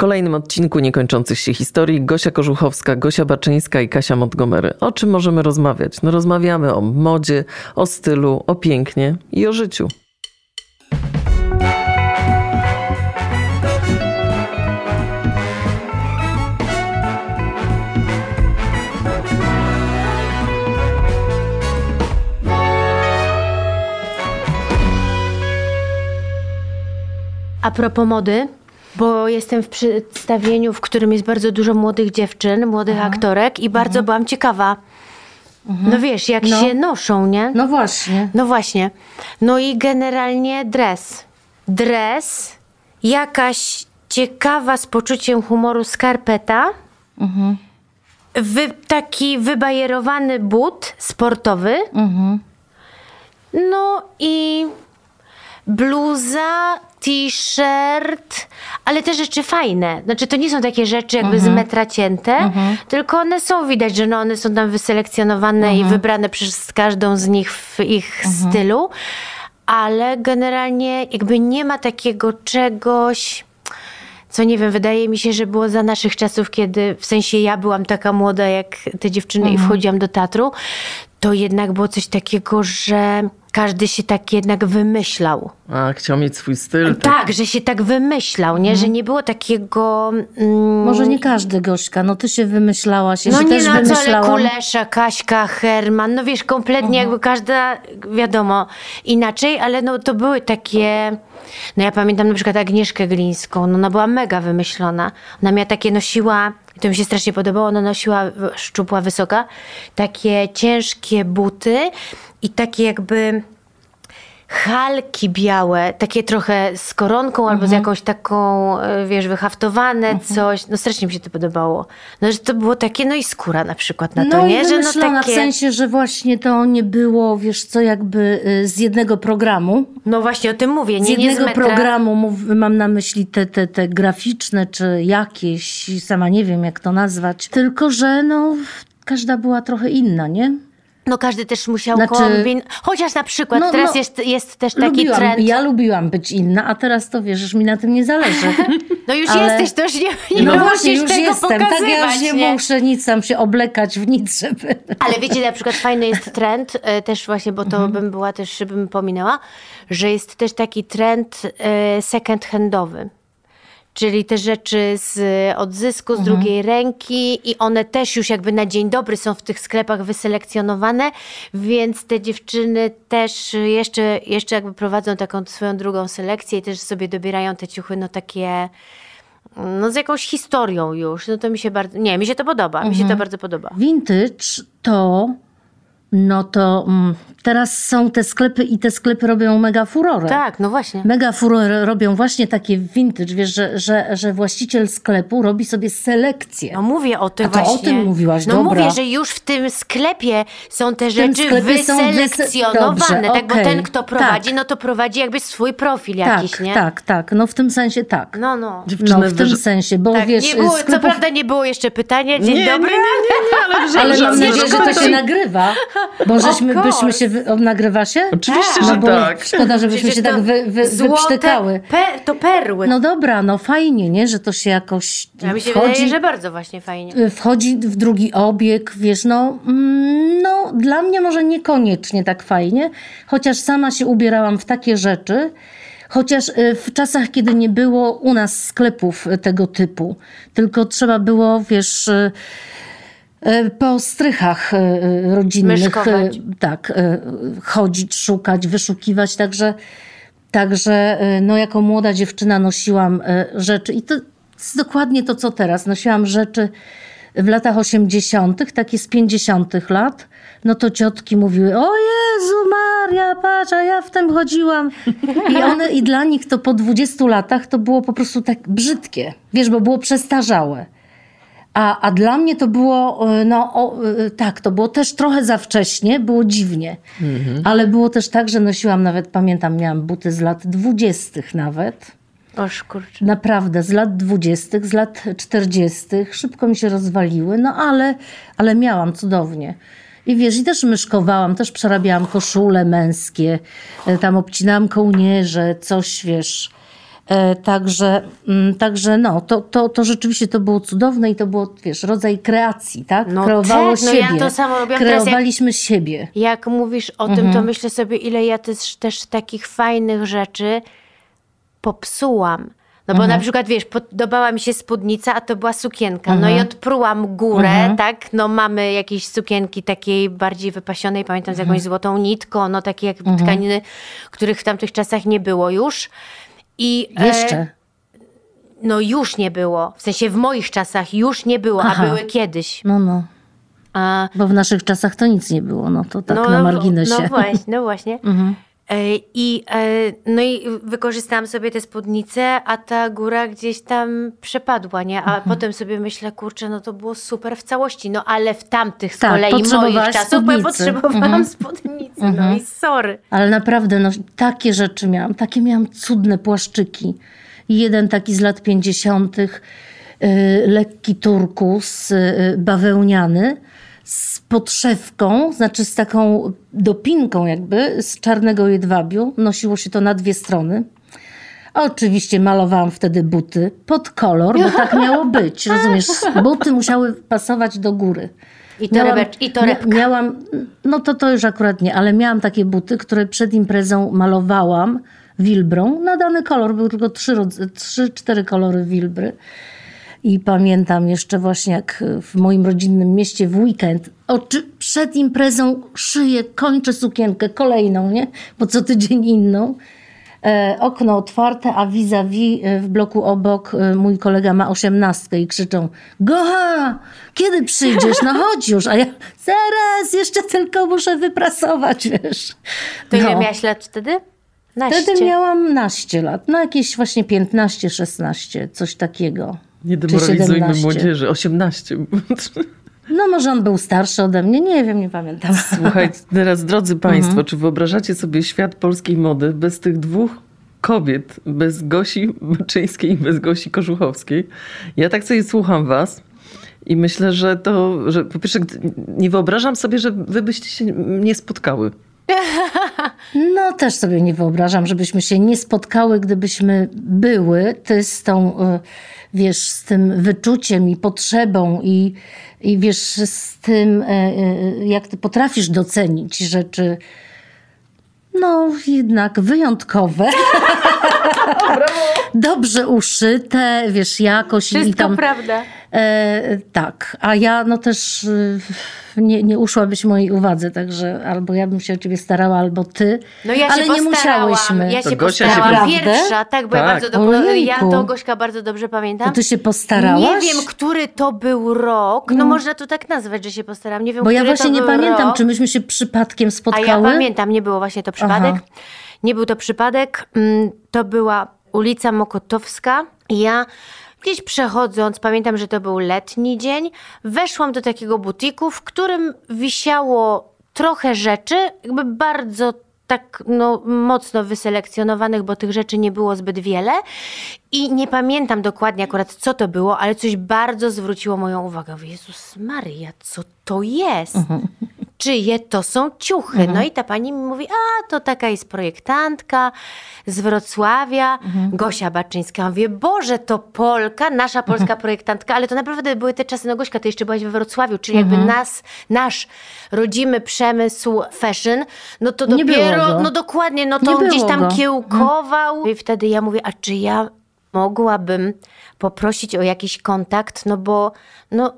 kolejnym odcinku Niekończących się historii Gosia Kożuchowska, Gosia Baczyńska i Kasia Montgomery. O czym możemy rozmawiać? No rozmawiamy o modzie, o stylu, o pięknie i o życiu. A propos mody, bo jestem w przedstawieniu, w którym jest bardzo dużo młodych dziewczyn, młodych Aha. aktorek i bardzo mhm. byłam ciekawa. Mhm. No wiesz, jak no. się noszą, nie? No właśnie. No właśnie. No i generalnie dres. Dres, jakaś ciekawa z poczuciem humoru skarpeta, mhm. wy, taki wybajerowany but sportowy, mhm. no i bluza, t-shirt, ale te rzeczy fajne. Znaczy to nie są takie rzeczy jakby mhm. z metra cięte, mhm. tylko one są widać, że no one są tam wyselekcjonowane mhm. i wybrane przez każdą z nich w ich mhm. stylu, ale generalnie jakby nie ma takiego czegoś co nie wiem, wydaje mi się, że było za naszych czasów, kiedy w sensie ja byłam taka młoda jak te dziewczyny mhm. i wchodziłam do teatru, to jednak było coś takiego, że każdy się tak jednak wymyślał. A, chciał mieć swój styl. Tak, tak że się tak wymyślał, nie? Że mhm. nie było takiego... Mm... Może nie każdy, Gośka, no ty się wymyślałaś, ja no się nie, też no, wymyślałam. ale Kulesza, Kaśka, Herman, no wiesz, kompletnie jakby każda, wiadomo, inaczej, ale no to były takie... No ja pamiętam na przykład Agnieszkę Glińską, no ona była mega wymyślona. Ona miała takie, nosiła, to mi się strasznie podobało, ona nosiła, szczupła, wysoka, takie ciężkie buty i takie jakby halki białe, takie trochę z koronką albo z mhm. jakąś taką, e, wiesz, wyhaftowane mhm. coś. No strasznie mi się to podobało. No, że to było takie, no i skóra na przykład na to, no nie? Że no takie... w sensie, że właśnie to nie było, wiesz co, jakby y, z jednego programu. No właśnie o tym mówię, nie Z jednego nie z programu, mam na myśli te, te, te graficzne, czy jakieś, sama nie wiem jak to nazwać. Tylko, że no każda była trochę inna, nie? No każdy też musiał znaczy, kombin... Chociaż na przykład no, teraz no, jest, jest też taki lubiłam, trend... Ja lubiłam być inna, a teraz to wiesz, mi na tym nie zależy. no już ale... jesteś, to już nie, nie no właśnie, już tego jestem. Tak, ja już nie, nie, muszę nic tam się oblekać w nic, żeby... ale wiecie, na przykład fajny jest trend, e, też właśnie, bo to mhm. bym była też, bym pominęła, że jest też taki trend e, second handowy czyli te rzeczy z odzysku, z mhm. drugiej ręki i one też już jakby na dzień dobry są w tych sklepach wyselekcjonowane, więc te dziewczyny też jeszcze, jeszcze jakby prowadzą taką swoją drugą selekcję i też sobie dobierają te ciuchy, no takie no z jakąś historią już. No to mi się bardzo, nie, mi się to podoba, mhm. mi się to mhm. bardzo podoba. Vintage to no to mm, teraz są te sklepy i te sklepy robią mega furorę. Tak, no właśnie. Mega furorę robią właśnie takie vintage, wiesz, że, że, że właściciel sklepu robi sobie selekcję. No mówię o tym A to właśnie. o tym mówiłaś, No dobra. mówię, że już w tym sklepie są te rzeczy wyselekcjonowane. Dobrze, tak, okay. bo ten, kto prowadzi, tak. no to prowadzi jakby swój profil jakiś, tak, nie? Tak, tak, no w tym sensie tak. No, no. no w tym sensie, bo tak, wiesz... Nie było, sklepów... Co prawda nie było jeszcze pytania, dzień nie, dobry. Nie, nie, nie, ale, ale mam nadzieję, że to się nagrywa. Bo żeśmy, byśmy się, wy... nagrywa się? Oczywiście, że no tak. Szkoda, żebyśmy się tak wy, wy, wyprztykały. Pe, to perły. No dobra, no fajnie, nie? Że to się jakoś Ja mi się wchodzi, wydaje, że bardzo właśnie fajnie. Y, wchodzi w drugi obieg, wiesz, no, mm, no dla mnie może niekoniecznie tak fajnie, chociaż sama się ubierałam w takie rzeczy, Chociaż y, w czasach, kiedy nie było u nas sklepów tego typu, tylko trzeba było, wiesz, y, po strychach e, rodzinnych Myszkować. E, tak, chodzić, szukać, wyszukiwać. Także, także no, jako młoda dziewczyna nosiłam rzeczy i to jest dokładnie to, co teraz. Nosiłam rzeczy w latach 80., takie z 50. lat, no to ciotki mówiły: O Jezu, Maria, patrz, a ja w tym chodziłam. I one, i dla nich to po 20 latach to było po prostu tak brzydkie, wiesz, bo było przestarzałe. A, a dla mnie to było, e, no o, e, tak, to było też trochę za wcześnie, było dziwnie. Mhm. Ale było też tak, że nosiłam nawet, pamiętam, miałam buty z lat dwudziestych nawet. Oż kurczę. Naprawdę, z lat dwudziestych, z lat czterdziestych. Szybko mi się rozwaliły, no ale, ale miałam cudownie. I wiesz, i też myszkowałam, też przerabiałam koszule męskie, e, tam obcinałam kołnierze, coś, wiesz Także, mm, także no, to, to, to rzeczywiście to było cudowne i to było, wiesz, rodzaj kreacji, tak? No Kreowało tak, no ja siebie. to samo robiłam. Teraz jak- Kreowaliśmy siebie. Jak mówisz o tym, to myślę sobie, ile ja też, też takich fajnych rzeczy popsułam. No bo na przykład, wiesz, podobała mi się spódnica, a to była sukienka. No i odprułam górę, tak? No mamy jakieś sukienki takiej bardziej wypasionej, pamiętam z jakąś złotą nitką, no takie jak tkaniny, których w tamtych czasach nie było już. I, e, Jeszcze. no już nie było. W sensie w moich czasach już nie było, Aha. a były kiedyś. No, no. A, Bo w naszych czasach to nic nie było, no to tak no, na marginesie. No właśnie, no właśnie. Mhm. E, I, e, no i wykorzystałam sobie tę spódnicę, a ta góra gdzieś tam przepadła, nie? Mhm. A potem sobie myślę, kurczę, no to było super w całości. No ale w tamtych z Tak, kolei moich czasów, bo ja potrzebowałam Mhm. spódnicy, no i sorry. Ale naprawdę, no, takie rzeczy miałam. Takie miałam cudne płaszczyki. Jeden taki z lat 50., y, lekki turkus, y, bawełniany, z podszewką, znaczy z taką dopinką jakby, z czarnego jedwabiu. Nosiło się to na dwie strony. Oczywiście malowałam wtedy buty pod kolor, bo tak miało być, rozumiesz? Buty musiały pasować do góry. I torebecz- i torebka. mia- Miałam, no to to już akurat nie, ale miałam takie buty, które przed imprezą malowałam wilbrą na dany kolor. Były tylko trzy, trzy cztery kolory wilbry. I pamiętam jeszcze właśnie jak w moim rodzinnym mieście w weekend oczy, przed imprezą szyję, kończę sukienkę kolejną, nie? Bo co tydzień inną. E, okno otwarte, a vis-a-vis e, w bloku obok e, mój kolega ma osiemnastkę i krzyczą Gocha, kiedy przyjdziesz? No chodź już. A ja zaraz, jeszcze tylko muszę wyprasować, wiesz. To ile No. miałaś lat wtedy? Naście. Wtedy miałam naście lat, no jakieś właśnie 15-16, coś takiego. Nie demoralizujmy 17. młodzieży. 18. No może on był starszy ode mnie, nie wiem, nie pamiętam. Słuchajcie, teraz drodzy Państwo, Mhm. czy wyobrażacie sobie świat polskiej mody bez tych dwóch kobiet, bez Gosi Baczyńskiej i bez Gosi Kożuchowskiej? Ja tak sobie słucham Was i myślę, że to, że po pierwsze nie wyobrażam sobie, że Wy byście się nie spotkały. No też sobie nie wyobrażam, żebyśmy się nie spotkały, gdybyśmy były. Ty z tą, y, wiesz, z tym wyczuciem i potrzebą i, i wiesz, z tym, y, y, jak ty potrafisz docenić rzeczy, no jednak wyjątkowe. Dobrze uszyte, wiesz, jakoś i Wszystko tam... prawda. E, tak, a ja no też y, nie, nie uszłabyś mojej uwadze, także albo ja bym się o ciebie starała, albo ty. No ja ale się nie postarałam. musiałyśmy. Ja To się Gosia się postarałam. Pierwsza, tak, bo ja Tak. bardzo dobrze, ja to Gośka bardzo dobrze pamiętam. To ty się postarałaś? Nie wiem, który to był rok. No, można to tak nazwać, że się postaram. Nie wiem, Bo ja właśnie to nie pamiętam, rok. czy myśmy się przypadkiem A spotkały. ja pamiętam, nie było właśnie to przypadek. Aha. Nie był to przypadek. Mm, To była ulica Mokotowska. I ja gdzieś przechodząc, pamiętam, że to był letni dzień, weszłam do takiego butiku, w którym wisiało trochę rzeczy, jakby bardzo tak no, mocno wyselekcjonowanych, bo tych rzeczy nie było zbyt wiele. I nie pamiętam dokładnie akurat, co to było, ale coś bardzo zwróciło moją uwagę. Jezus Maria, co to jest? Czyje to są ciuchy. No i ta pani mi mówi, a to taka jest projektantka z Wrocławia, Gosia Baczyńska. Ja mówię, Boże, to Polka, nasza polska projektantka, ale to naprawdę były te czasy, no Gośka, ty jeszcze byłaś we Wrocławiu, czyli jakby nas, nasz rodzimy przemysł fashion, no to Nie dopiero, no dokładnie, no to gdzieś było tam go. Mhm. kiełkował. I wtedy ja mówię, a czy ja mogłabym poprosić o jakiś kontakt, no bo, no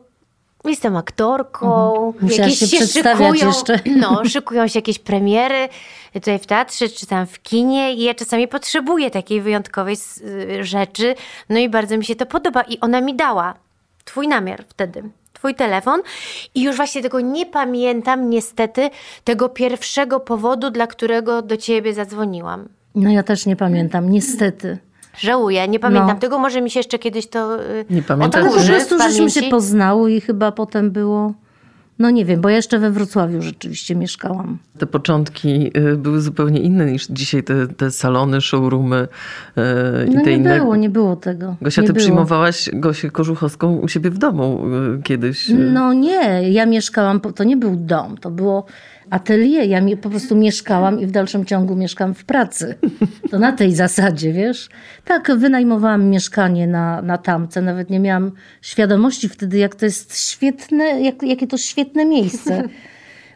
Jestem aktorką. Mhm. Musiałaś się przedstawiać szykują, jeszcze. No, szykują się jakieś premiery tutaj w teatrze czy tam w kinie i ja czasami potrzebuję takiej wyjątkowej y, rzeczy. No i bardzo mi się to podoba i ona mi dała twój namiar wtedy. Twój telefon i już właśnie tego nie pamiętam niestety tego pierwszego powodu, dla którego do ciebie zadzwoniłam. No ja też nie pamiętam, niestety. Żałuję, nie pamiętam No. tego, może mi się jeszcze kiedyś to y, Nie pamiętasz? Ale po odkurzy prostu żeśmy się poznały i chyba potem było... No nie wiem, bo ja jeszcze we Wrocławiu rzeczywiście mieszkałam. Te początki y, były zupełnie inne niż dzisiaj te, te salony, showroomy y, i No te nie inne. było, nie było tego. Gosia, nie ty było. przyjmowałaś Gosię Kożuchowską u siebie w domu kiedyś. No nie, ja mieszkałam, to nie był dom, to było atelier. Ja po prostu mieszkałam i w dalszym ciągu mieszkam w pracy. To na tej zasadzie, wiesz? Tak, wynajmowałam mieszkanie na, na tamce. Nawet nie miałam świadomości wtedy, jak to jest świetne, jak, jakie to świetne miejsce.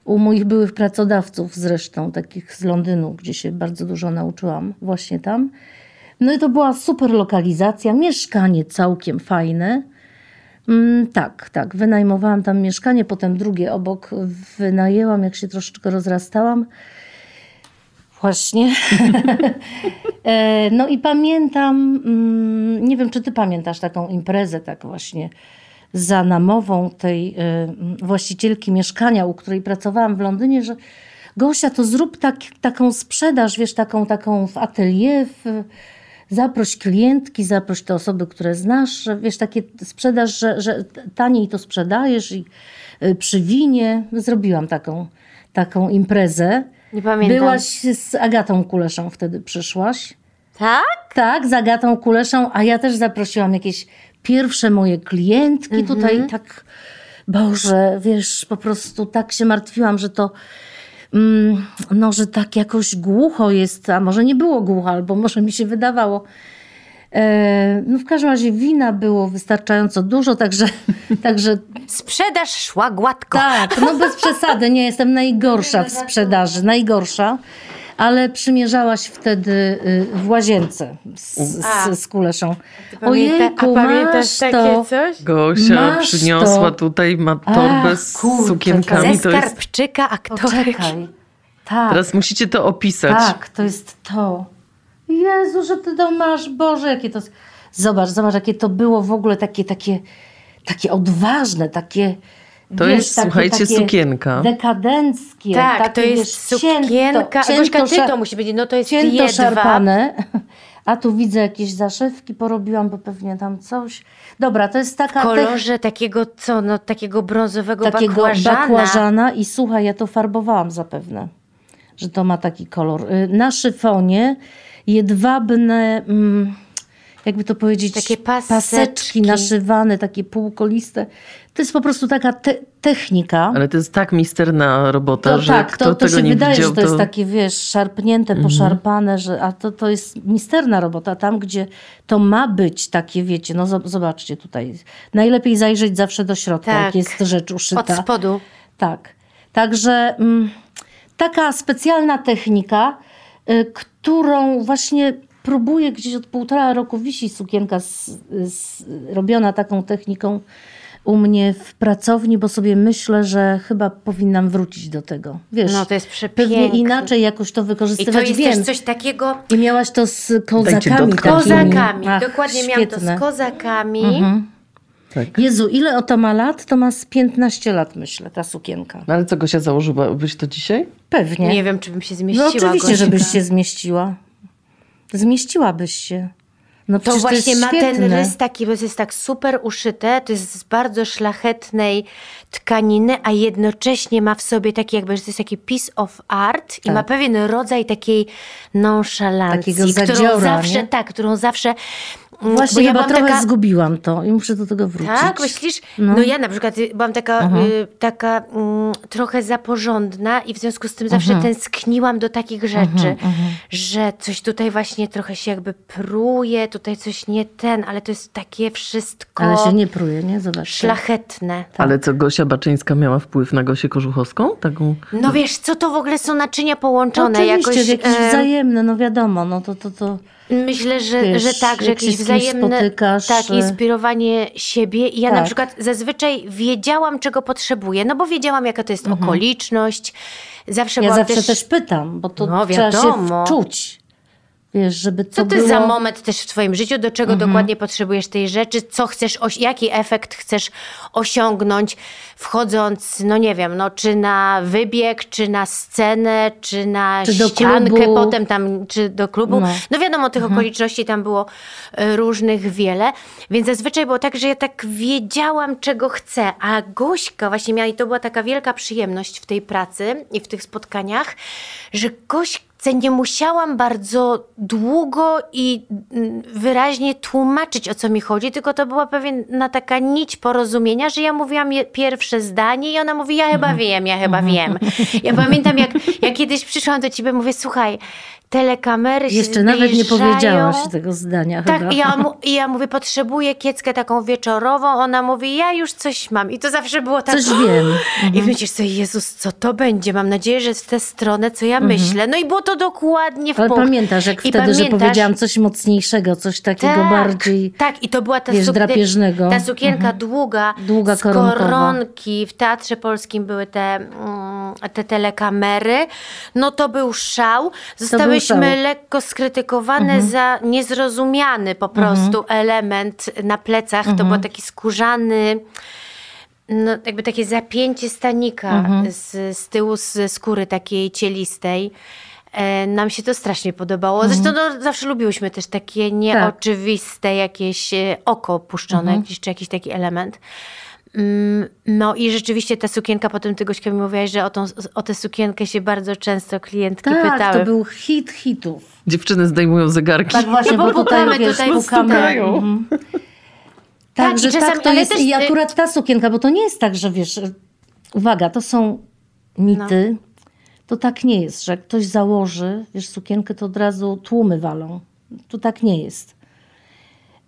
U moich byłych pracodawców zresztą, takich z Londynu, gdzie się bardzo dużo nauczyłam właśnie tam. No i to była super lokalizacja, mieszkanie całkiem fajne. Mm, tak, tak. Wynajmowałam tam mieszkanie, potem drugie obok wynajęłam, jak się troszeczkę rozrastałam. Właśnie. E, no i pamiętam, mm, nie wiem, czy ty pamiętasz taką imprezę, tak właśnie za namową tej e, właścicielki mieszkania, u której pracowałam w Londynie, że Gosia, to zrób tak, taką sprzedaż, wiesz, taką, taką w atelier, w, zaproś klientki, zaproś te osoby, które znasz, wiesz, takie sprzedaż, że, że taniej to sprzedajesz i y, przy winie. Zrobiłam taką, taką imprezę. Nie pamiętam. Byłaś z Agatą Kuleszą wtedy przyszłaś. Tak? Tak, z Agatą Kuleszą, a ja też zaprosiłam jakieś pierwsze moje klientki Mhm. tutaj, tak, Boże, wiesz, po prostu tak się martwiłam, że to, no, że tak jakoś głucho jest, a może nie było głucho, albo może mi się wydawało. E, no w każdym razie wina było wystarczająco dużo, także, także Sprzedaż szła gładko. tak, no bez przesady, nie jestem najgorsza w sprzedaży, najgorsza. Ale przymierzałaś wtedy y, w łazience z, z, z kuleszą. Ojejku, a pamiętasz masz takie to. coś? Gosia Masz przyniosła to. tutaj, ma torbę Ach, z kurczę, sukienkami. Ze To jest, skarbczyka aktorek. Tak, teraz musicie to opisać. tak, to jest to. Jezu, że ty to masz, Boże, jakie to... Zobacz, zobacz, jakie to było w ogóle takie, takie, takie odważne, takie... To wiesz, jest, takie- słuchajcie, takie sukienka. Dekadenckie. Tak, takie, to jest wiesz, sukienka. cięto- Gośka, ty cięto to musi być, no to jest cięto jedwab. szarpane. A tu widzę jakieś zaszewki porobiłam, bo pewnie tam coś. Dobra, to jest taka W kolorze takiego, co, no takiego brązowego takiego bakłażana. bakłażana i słuchaj, ja to farbowałam zapewne, że to ma taki kolor. Y, Na szyfonie jedwabne, mm, jakby to powiedzieć, Takie paseczki. paseczki naszywane, takie półkoliste. To jest po prostu taka te technika. Ale to jest tak misterna robota, To, że tak, kto to, to tego się nie wydaje, widział, że to jest takie, wiesz, szarpnięte, Mhm. poszarpane, że, a to, to jest misterna robota. Tam, gdzie to ma być takie, wiecie, no zob- zobaczcie tutaj. Najlepiej zajrzeć zawsze do środka, Tak. jak jest rzecz Od uszyta. spodu. Tak. Także mm, taka specjalna technika, y, którą właśnie próbuję gdzieś od półtora roku wisi sukienka z, z, robiona taką techniką u mnie w pracowni, bo sobie myślę, że chyba powinnam wrócić do tego. Wiesz, No to jest pewnie przepiękne. inaczej jakoś to I wykorzystywać. to jest Wiem. też coś takiego I miałaś to z kozakami takimi. kozakami. Ach, Dokładnie miałam to świetne. z kozakami. Mhm. Tak. Jezu, ile to ma lat? To ma z 15 lat, myślę, ta sukienka. No ale co Gosia założyłabyś to dzisiaj? Pewnie. Nie wiem, czy bym się No zmieściła. oczywiście, Gośka. żebyś się zmieściła. Zmieściłabyś się. No To właśnie to ma ten rys taki, bo jest tak super uszyte, to jest z bardzo szlachetnej tkaniny, a jednocześnie ma w sobie taki jakby, że to jest taki piece of art i Tak. ma pewien rodzaj takiej nonszalancji, Takiego którą zawsze, nie? tak, którą zawsze... mm, Właśnie bo ja chyba trochę taka, zgubiłam to i muszę do tego wrócić. Tak, myślisz? No. No. ja na przykład y, byłam taka, y, taka mm, trochę zaporządna i w związku z tym zawsze Mhm. tęskniłam do takich rzeczy, że coś tutaj właśnie trochę się jakby pruje, tutaj coś nie ten, ale to jest takie wszystko Ale się nie pruje, nie? Zobacz. szlachetne. Ale co, Gosia Baczyńska miała wpływ na Gosię Kożuchowską? Taką... No wiesz, co to w ogóle są naczynia połączone? Oczywiście, Jakoś, jakieś e, wzajemne, no wiadomo, no to, to, to Myślę, że, Wiesz, że tak, że jakieś wzajemne spotykasz, tak, inspirowanie siebie. I ja na Tak. przykład zazwyczaj wiedziałam, czego potrzebuję, no bo wiedziałam, jaka to jest okoliczność. Zawsze Mhm. ja zawsze też... pytam, bo to No, trzeba się wiadomo. wczuć. Wiesz, żeby to Co to było... za moment też w twoim życiu, do czego Mhm. dokładnie potrzebujesz tej rzeczy, co chcesz, jaki efekt chcesz osiągnąć, wchodząc, no nie wiem, no czy na wybieg, czy na scenę, czy na Czy ściankę potem tam, czy do klubu. No. No, wiadomo, tych okoliczności tam było e, różnych wiele, więc zazwyczaj było tak, że ja tak wiedziałam, czego chcę, a Gośka właśnie miała, i to była taka wielka przyjemność w tej pracy i w tych spotkaniach, że Gośka nie musiałam bardzo długo i mm, wyraźnie tłumaczyć, o co mi chodzi, tylko to była pewna taka nić porozumienia, że ja mówiłam pierwsze zdanie i ona mówi, ja chyba wiem, ja chyba wiem. Ja pamiętam, jak, jak kiedyś przyszłam do ciebie, mówię, słuchaj, telekamery się Jeszcze nawet nie powiedziałaś tego zdania chyba. Tak, i ja, mu, ja mówię, potrzebuję kieckę taką wieczorową. Ona mówi, ja już coś mam. I to zawsze było tak. Coś wiem. I myślisz sobie, Jezus, co to będzie? Mam nadzieję, że w tę stronę, co ja myślę. No i było to dokładnie w Ale punkt. pamiętasz, jak I wtedy, że pamiętasz- powiedziałam coś mocniejszego, coś takiego tak, bardziej... Tak, i to była ta, wiesz, drapieżnego. ta sukienka długa, Długa z koronkowa. koronki. W Teatrze Polskim były te, mm, te telekamery. No to był szał. Zostałyśmy Mhm. lekko skrytykowane za niezrozumiany po prostu element na plecach. To Mhm. był taki skórzany no, jakby takie zapięcie stanika Mhm. z, z tyłu z skóry takiej cielistej. E, nam się to strasznie podobało. Mhm. Zresztą no, zawsze lubiłyśmy też takie Tak. nieoczywiste jakieś e, oko puszczone, Mhm. jakiś, czy jakiś taki element. Mm, No i rzeczywiście ta sukienka, potem ty Gośka mi mówiłaś, że o, tą, o tę sukienkę się bardzo często klientki Tak, pytały. to był hit hitów. Dziewczyny zdejmują zegarki. Tak właśnie, No bo bo tutaj, wiesz, tutaj, pukamy. stukają. Mhm. Tak, Tak, że czasami- tak to jest. też, I y- akurat ta sukienka, bo to nie jest tak, że wiesz, uwaga, to są mity. No. To tak nie jest, że jak ktoś założy, wiesz, sukienkę, to od razu tłumy walą. To tak nie jest.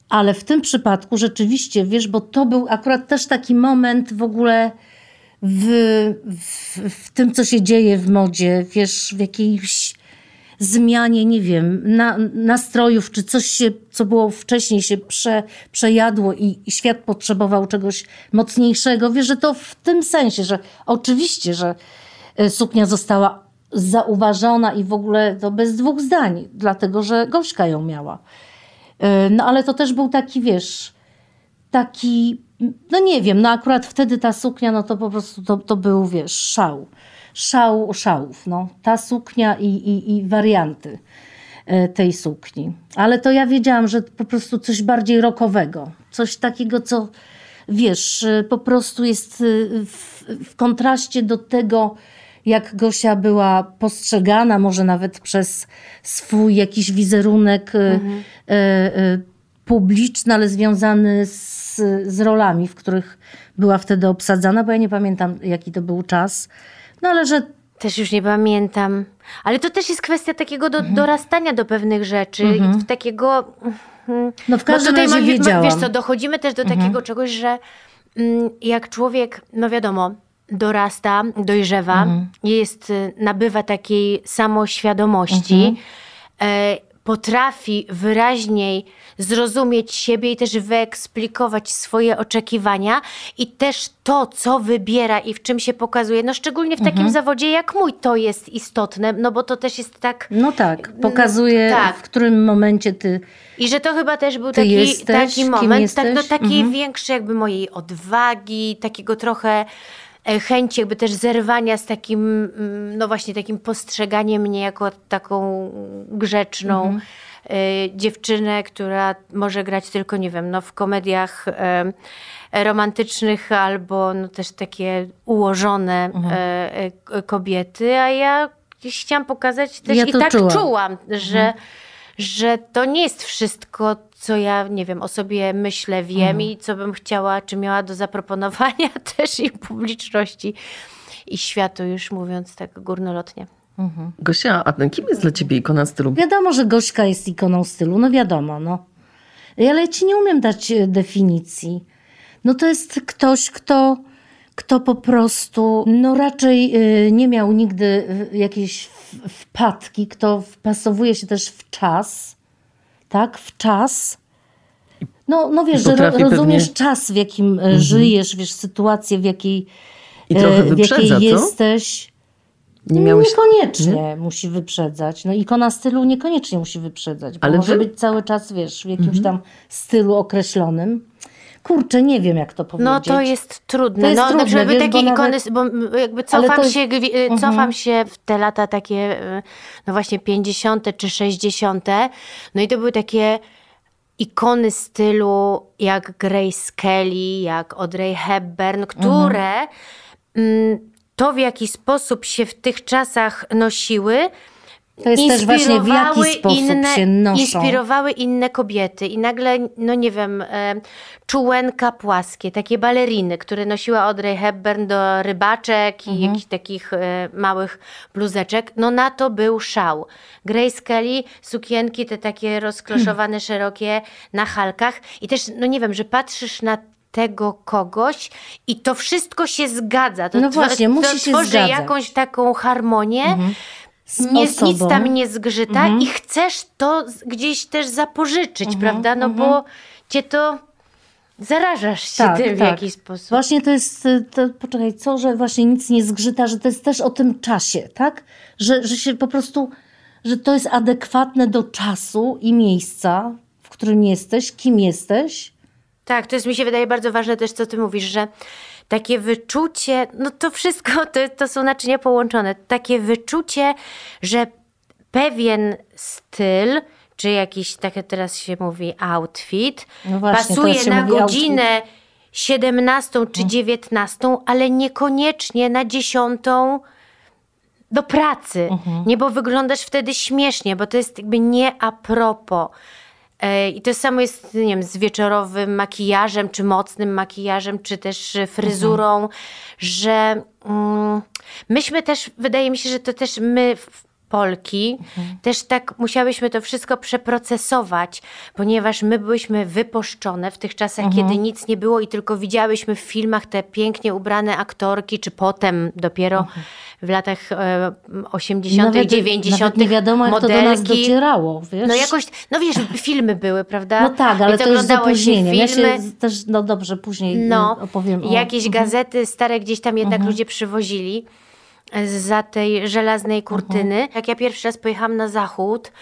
Ale w tym przypadku rzeczywiście, wiesz, bo to był akurat też taki moment w ogóle w, w, w tym, co się dzieje w modzie, wiesz, w jakiejś zmianie, nie wiem, na, nastrojów, czy coś się, co było wcześniej, się prze, przejadło i, i świat potrzebował czegoś mocniejszego. Wiesz, że to w tym sensie, że oczywiście, że e, suknia została zauważona i w ogóle to bez dwóch zdań, dlatego że Gośka ją miała. E, No ale to też był taki, wiesz, taki, no nie wiem, no akurat wtedy ta suknia, no to po prostu to, to był, wiesz, szał. Szał szałów, no. Ta suknia i, i, i warianty e, tej sukni. Ale to ja wiedziałam, że po prostu coś bardziej rockowego. Coś takiego, co, wiesz, e, po prostu jest w, w kontraście do tego, jak Gosia była postrzegana, może nawet przez swój jakiś wizerunek e, e, e, publiczny, ale związany z, z rolami, w których była wtedy obsadzana, bo ja nie pamiętam, jaki to był czas. No ale że Też już nie pamiętam. Ale to też jest kwestia takiego do, dorastania do pewnych rzeczy, w takiego... mm, No w każdym razie wiedziałam. Wiesz co, dochodzimy też do takiego czegoś, że mm, jak człowiek, no wiadomo, dorasta, dojrzewa, jest, y, nabywa takiej samoświadomości, e, potrafi wyraźniej zrozumieć siebie i też wyeksplikować swoje oczekiwania i też to, co wybiera i w czym się pokazuje, no szczególnie w takim zawodzie jak mój, to jest istotne, no bo to też jest tak... no tak, pokazuje tak. w którym momencie ty I że to chyba też był taki, jesteś, taki moment, tak, no, takiej Mhm. większej jakby mojej odwagi, takiego trochę e, chęci jakby też zerwania z takim, mm, no właśnie takim postrzeganiem mnie jako taką grzeczną Mhm. e, dziewczynę, która może grać tylko, nie wiem, no w komediach e, romantycznych albo no też takie ułożone Mhm. kobiety, a ja chciałam pokazać też Ja i tak czułam. czułam, że, że to nie jest wszystko, co ja, nie wiem, o sobie myślę, wiem i co bym chciała, czy miała do zaproponowania też i publiczności i światu, już mówiąc tak górnolotnie. Gosia, a kim jest dla ciebie ikona stylu? Wiadomo, że Gośka jest ikoną stylu, no wiadomo, no. Ale ja ci nie umiem dać e, definicji. No to jest ktoś, kto, kto po prostu, no raczej e, nie miał nigdy jakiejś wpadki, kto wpasowuje się też w czas, tak, w czas. No, no wiesz, że rozumiesz pewnie- Mhm. czas, w jakim e, żyjesz, wiesz, sytuację, w jakiej, trochę w jakiej co? jesteś. Nie miałeś... Niekoniecznie musi wyprzedzać. No ikona stylu niekoniecznie musi wyprzedzać, bo Ale może wy- być cały czas, wiesz, w jakimś tam stylu określonym. Kurczę, nie wiem jak to powiedzieć. No to jest trudne. To jest no, trudne, przykład były wiesz, takie bo ikony, nawet- bo jakby cofam, jest- się, y, cofam się w te lata takie, y, no właśnie 50. czy 60. No i to były takie ikony stylu jak Grace Kelly, jak Audrey Hepburn, które mm, to w jaki sposób się w tych czasach nosiły, To jest też właśnie w jaki sposób inne, się noszą. Inspirowały inne kobiety i nagle, no nie wiem, e, czułenka płaskie, takie baleriny, które nosiła Audrey Hepburn do rybaczek i Mhm. jakichś takich e, małych bluzeczek, no na to był szał. Grace Kelly, sukienki te takie rozkloszowane, szerokie na halkach i też, no nie wiem, że patrzysz na tego kogoś i to wszystko się zgadza. To No właśnie, to musi się tworzy jakąś taką harmonię, Z nie, nic. Mhm. tam nie zgrzyta i chcesz to gdzieś też zapożyczyć, Mhm, prawda? No bo cię to zarażasz się Tak, tym w tak. jakiś sposób. Właśnie to jest, y, to, poczekaj, co, że właśnie nic nie zgrzyta, że to jest też o tym czasie, tak? Że, że się po prostu, że to jest adekwatne do czasu i miejsca, w którym jesteś, kim jesteś. Tak, to jest mi się wydaje bardzo ważne też, co ty mówisz, że takie wyczucie, no to wszystko to, to są naczynia połączone. Takie wyczucie, że pewien styl, czy jakiś, tak jak teraz się mówi, outfit, No właśnie, pasuje na godzinę 17 czy 19, ale niekoniecznie na 10 do pracy. Mhm. Nie, bo wyglądasz wtedy śmiesznie, bo to jest jakby nie a propos. E, I to samo jest, nie wiem, z wieczorowym makijażem, czy mocnym makijażem, czy też e, fryzurą, Mhm. że mm, myśmy też, wydaje mi się, że to też my, w- Polki, Mhm. też tak musiałyśmy to wszystko przeprocesować, ponieważ my byłyśmy wypuszczone w tych czasach, Mhm. kiedy nic nie było i tylko widziałyśmy w filmach te pięknie ubrane aktorki, czy potem dopiero w latach e, 80., Mhm. Nawet- 90. Nawet nie wiadomo, jak to do nas modelki. docierało, wiesz? No jakoś, no wiesz, filmy były, prawda? No tak, ale Więc to jest z oglądało się opóźnieniem. Ja się z- też, no dobrze, później no, opowiem o... jakieś gazety stare gdzieś tam jednak ludzie przywozili za tej żelaznej kurtyny. Jak ja pierwszy raz pojechałam na zachód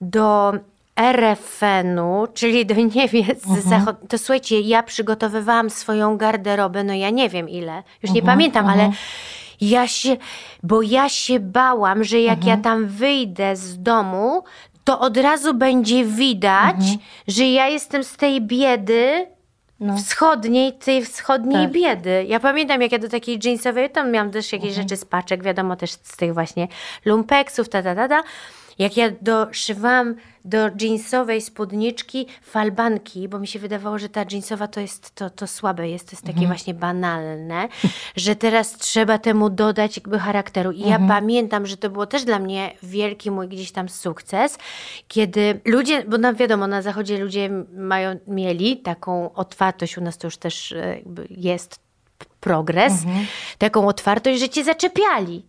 do RFN-u, czyli do Niemiec zachod... to słuchajcie, ja przygotowywałam swoją garderobę, no ja nie wiem ile, już nie pamiętam, ale ja się, bo ja się bałam, że jak ja tam wyjdę z domu, to od razu będzie widać, że ja jestem z tej biedy wschodniej, tej wschodniej Tak. biedy. Ja pamiętam, jak ja do takiej jeansowej, tam miałam też jakieś rzeczy z paczek, wiadomo, też z tych właśnie lumpeksów, ta, ta, ta, ta. Jak ja doszywałam do jeansowej spódniczki falbanki, bo mi się wydawało, że ta jeansowa to jest, to, to słabe jest, to jest takie właśnie banalne, że teraz trzeba temu dodać jakby charakteru. I ja pamiętam, że to było też dla mnie wielki mój gdzieś tam sukces, kiedy ludzie, bo na wiadomo, na zachodzie ludzie mają, mieli taką otwartość, u nas to już też e, jest progres, taką otwartość, że cię zaczepiali.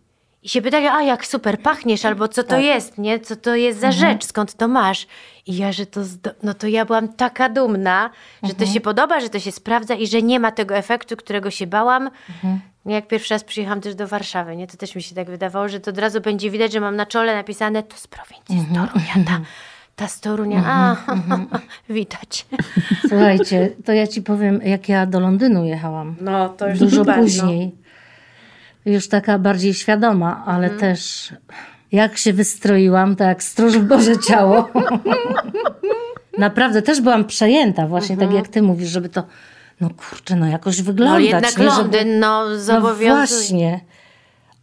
I się pytali, a jak super pachniesz, albo co to jest, nie? Co to jest za rzecz, skąd to masz? I ja, że to, no to ja byłam taka dumna, że to się podoba, że to się sprawdza i że nie ma tego efektu, którego się bałam. Jak pierwszy raz przyjechałam też do Warszawy, nie? To też mi się tak wydawało, że to od razu będzie widać, że mam na czole napisane, to z prowincji, z Torunia, ta, ta z Torunia, a, widać. Słuchajcie, to ja ci powiem, jak ja do Londynu jechałam. No, to już Dużo super, no. Już taka bardziej świadoma, ale Mhm. też jak się wystroiłam, tak jak stróż w Boże ciało. Naprawdę też byłam przejęta, właśnie tak jak ty mówisz, żeby to, no kurczę, no jakoś Mhm. No wyglądać. jednak nie? Żeby- Londyn, no No zobowiązuje. właśnie.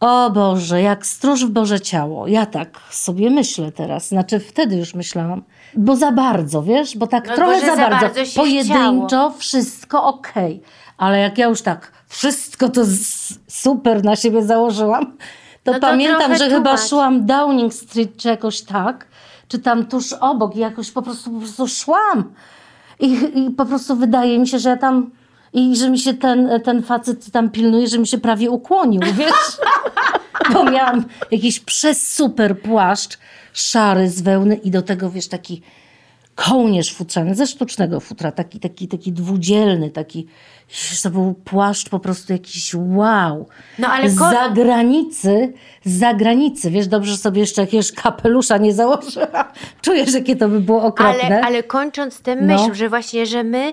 O Boże, jak stróż w Boże ciało. Ja tak sobie myślę teraz. Znaczy wtedy już myślałam. Bo za bardzo, wiesz? Bo tak No, trochę za, bardzo. bardzo Pojedynczo wszystko okej. Ale jak ja już tak wszystko to super na siebie założyłam, to, No to pamiętam, że chyba szłam Downing Street czy jakoś tak, czy tam tuż obok i jakoś po prostu, po prostu szłam. I, I po prostu wydaje mi się, że ja tam. I że mi się ten, ten facet tam pilnuje, że mi się prawie ukłonił, wiesz? Bo miałam jakiś przesuper płaszcz, szary z wełny i do tego, wiesz, taki kołnierz futrzany, ze sztucznego futra, taki, taki, taki dwudzielny, taki, to był płaszcz po prostu jakiś wow. No, ale Z ko- zagranicy, z zagranicy, wiesz, dobrze sobie jeszcze jakiegoś kapelusza nie założyłam. Czujesz, jakie to by było okropne. Ale, ale kończąc tę No. myśl, że właśnie, że my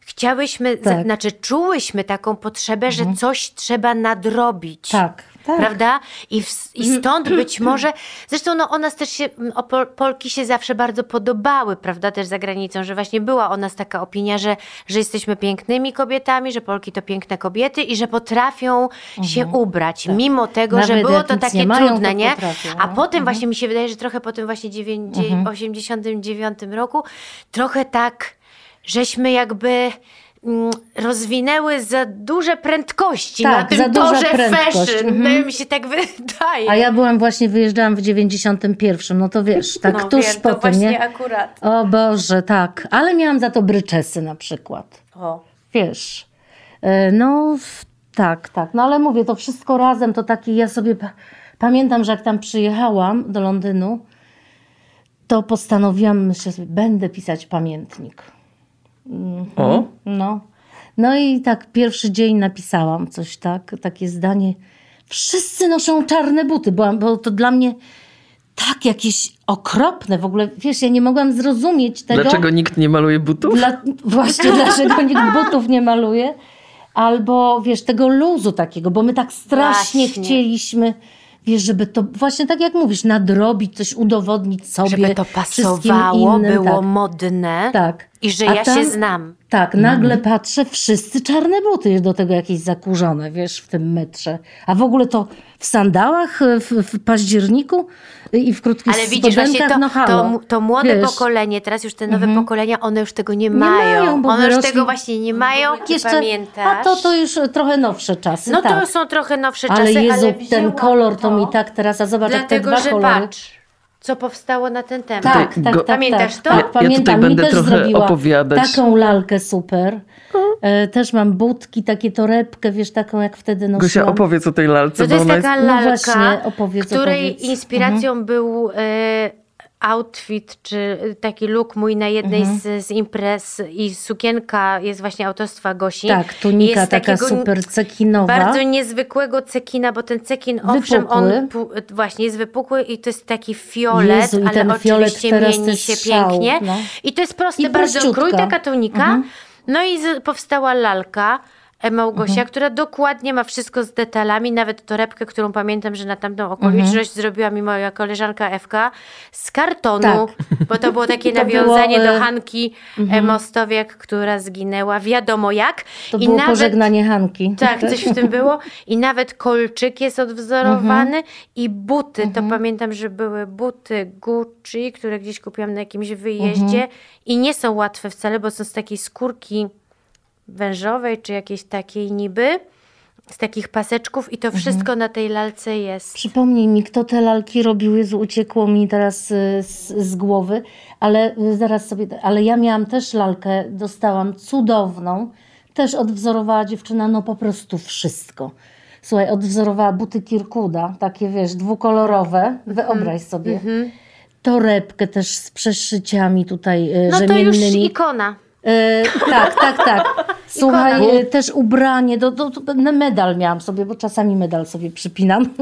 chciałyśmy, Tak. Mhm. znaczy czułyśmy taką potrzebę, że coś trzeba nadrobić. Tak, Tak. prawda? I, w, I stąd być może, zresztą no, o nas też się, o Pol, Polki się zawsze bardzo podobały, prawda, też za granicą, że właśnie była o nas taka opinia, że, że jesteśmy pięknymi kobietami, że Polki to piękne kobiety i że potrafią się ubrać, mimo tego, że Mhm. Nawet było jak to takie nie mają, trudne, nie? A no. potem właśnie mi się wydaje, że trochę po tym właśnie dziewięć- 89 roku, trochę tak, żeśmy jakby rozwinęły za duże prędkości Tak, na tym za duża torze prędkość, fashion. mhm. No, mi się tak wydaje. A ja byłam właśnie, wyjeżdżałam w 91, no to wiesz, tak no, tuż wiem, po to tym, właśnie nie? akurat. O Boże, tak. Ale miałam za to bryczesy na przykład. O. Wiesz, e, no tak, tak. No ale mówię, to wszystko razem to taki, ja sobie pa- pamiętam, że jak tam przyjechałam do Londynu, to postanowiłam, myślę sobie, będę pisać pamiętnik. O, No. No i tak pierwszy dzień napisałam coś tak, takie zdanie. Wszyscy noszą czarne buty, bo, bo to dla mnie tak jakieś okropne w ogóle. Wiesz, ja nie mogłam zrozumieć tego. dlaczego nikt nie maluje butów? Dla, właśnie dlaczego nikt butów nie maluje. Albo wiesz, tego luzu takiego, bo my tak strasznie Właśnie. chcieliśmy, wiesz, żeby to właśnie tak jak mówisz, nadrobić, coś udowodnić sobie. Żeby to pasowało, innym, było tak. modne Tak. I że A ja tam- się znam. Tak, nagle patrzę, wszyscy czarne buty, do tego jakieś zakurzone, wiesz, w tym metrze. A w ogóle to w sandałach w, w październiku i w krótkich Ale widzisz, właśnie spodenkach, to, no halo. to, to młode wiesz, pokolenie, teraz już te nowe pokolenia, one już tego nie, mają, mają. bo One już tego właśnie nie mają. Jeszcze, pamiętasz? a to, to już trochę nowsze czasy, No tak. to są trochę nowsze ale czasy, Jezu, ale ten kolor to mi tak teraz, a zobacz jak te Dlatego, dwa że kolory. patrz, co powstało na ten temat. Tak, tak, Go- tak, Pamiętasz tak, to? Tak, Ja- ja tutaj pamiętam. będę Mi też trochę zrobiła opowiadać. taką lalkę super. E, też mam budki, takie torebkę, wiesz, taką jak wtedy nosiłam. Gosia, opowiedz o tej lalce, No to bo jest ona jest... taka No lalka, właśnie, opowiedz, której opowiedz. Mhm. inspiracją był e, outfit, czy taki look mój na jednej Mhm. z, z imprez i sukienka jest właśnie autorstwa Gosi. Tak, tunika jest taka super cekinowa. Bardzo niezwykłego cekina, bo ten cekin, owszem, on właśnie jest wypukły i to jest taki fiolet, Jezu, ale oczywiście fiolet mieni się szał, pięknie. no. I to jest prosty I bardzo krój, taka tunika. Mhm. No i powstała lalka. Małgosia, Mhm. która dokładnie ma wszystko z detalami, nawet torebkę, którą pamiętam, że na tamtą okoliczność zrobiła mi moja koleżanka Ewka z kartonu, Mhm. Tak. bo to było takie To nawiązanie było, do e, Hanki e, Mostowiak, która zginęła wiadomo jak. To I było nawet pożegnanie Hanki. tak, coś w tym było. I nawet kolczyk jest odwzorowany Mhm. i buty. To pamiętam, że były buty Gucci, które gdzieś kupiłam na jakimś wyjeździe Mhm. i nie są łatwe wcale, bo są z takiej skórki wężowej czy jakiejś takiej niby, z takich paseczków i to Mhm. wszystko na tej lalce jest. Przypomnij mi, kto te lalki robił, Jezu, uciekło mi teraz y, z, z głowy, ale y, zaraz sobie, ale ja miałam też lalkę, dostałam cudowną, też odwzorowała dziewczyna, no po prostu wszystko. Słuchaj, odwzorowała buty Kirkuda, takie wiesz, dwukolorowe, Mhm. wyobraź sobie. Torebkę też z przeszyciami tutaj y, No to już rzemiennymi. ikona. E, tak, tak, tak. Słuchaj, e, też ubranie, do, do, do, medal miałam sobie, bo czasami medal sobie przypinam.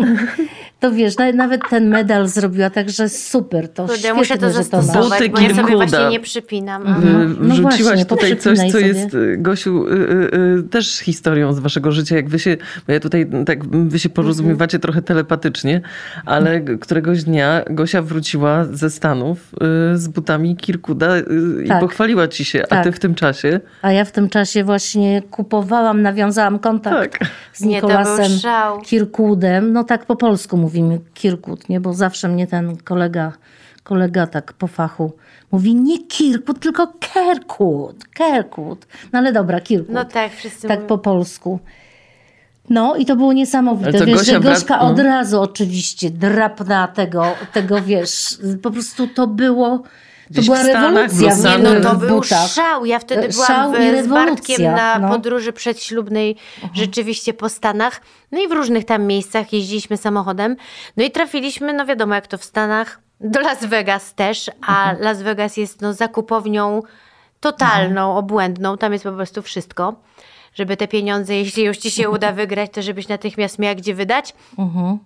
To wiesz, na, nawet ten medal zrobiła, także super, to Kurde, świetnie, muszę to zastosować, Buty bo ja sobie właśnie nie przypinam. Wy, No wrzuciłaś właśnie, tutaj coś, co sobie. jest, y, Gosiu, y, y, y, też historią z waszego życia. Jak wy się, bo ja tutaj tak, wy się porozumiewacie trochę telepatycznie, ale któregoś dnia Gosia wróciła ze Stanów y, z butami Kirkuda y, i Tak. pochwaliła ci się, a Tak. ty w tym czasie... A ja w tym czasie właśnie kupowałam, nawiązałam kontakt Tak. z Nikolasem. Kirkudem. No tak po polsku mówimy Kirkud, nie? Bo zawsze mnie ten kolega, kolega tak po fachu mówi nie Kirkud, tylko Kerkut, Kerkut. No ale dobra, Kirkud. No tak, wszyscy tak mówią. po polsku. No i to było niesamowite. Wiesz, Gosia że Gośka od razu oczywiście drapna tego, tego wiesz, po prostu to było, to była Stanach, rewolucja Nie, no to był butach. szał. Ja wtedy E, byłam szał w, z Bartkiem na no. podróży przedślubnej, rzeczywiście po Stanach. No i w różnych tam miejscach jeździliśmy samochodem. No i trafiliśmy, no wiadomo jak to w Stanach, do Las Vegas też, a Las Vegas jest no zakupownią totalną, obłędną. Tam jest po prostu wszystko. Żeby te pieniądze, jeśli już ci się uda wygrać, to żebyś natychmiast miała gdzie wydać. Mhm.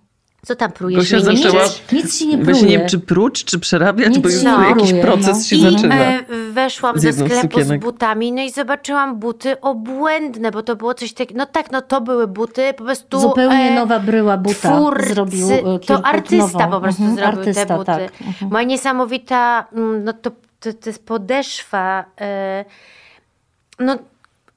Co tam prójesz? Gosia zaczęła- Nic się nie Właśnie nie wiem, czy prócz, czy przerabiać, Nic bo już nie jakiś proces no. się I zaczyna. e, weszłam Z do jedną z sklepu z sukienek. butami, no i zobaczyłam buty obłędne, bo to było coś takiego, no tak, no to były buty po prostu... Zupełnie e, nowa bryła buta twórcy, zrobił e, To artysta nową. po prostu Mhm, zrobił artysta, te buty. Tak. Mhm. Moja niesamowita, mm, no to, to, to jest podeszwa, e, no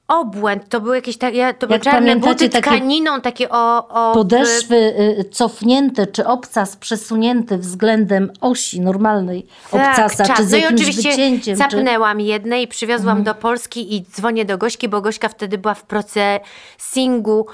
obłęd, to były jakieś tak, ja, to były czarne buty takie tkaniną, takie o... o Podeszwy y, cofnięte, czy obcas przesunięty względem osi normalnej obcasa, czas. czy z no i jakimś oczywiście wycięciem. Czy... Mhm. capnęłam jedne i przywiozłam do Polski i dzwonię do Gośki, bo Gośka wtedy była w procesingu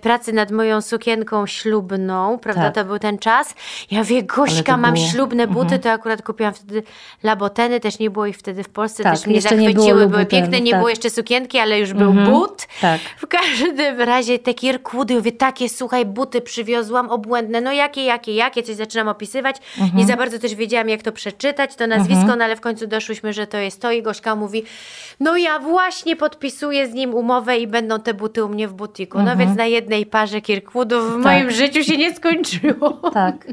pracy nad moją sukienką ślubną, prawda? Tak. To był ten czas. Ja mówię, Gośka, mam było- Mhm. ślubne buty, to akurat kupiłam wtedy laboteny, też nie było ich wtedy w Polsce, Tak, też mnie zachwyciły, były piękne, nie tak. było jeszcze sukienki, ale już był but. tak. W każdym razie te kirkudy, mówię, takie, słuchaj, buty przywiozłam, obłędne, no jakie, jakie, jakie, coś zaczynam opisywać. Mhm. Nie za bardzo też wiedziałam, jak to przeczytać, to nazwisko, no ale w końcu doszłyśmy, że to jest to i Gośka mówi, no ja właśnie podpisuję z nim umowę i będą te buty u mnie w butiku. No więc na jednej parze kirkwoodów w moim życiu się nie skończyło. Tak,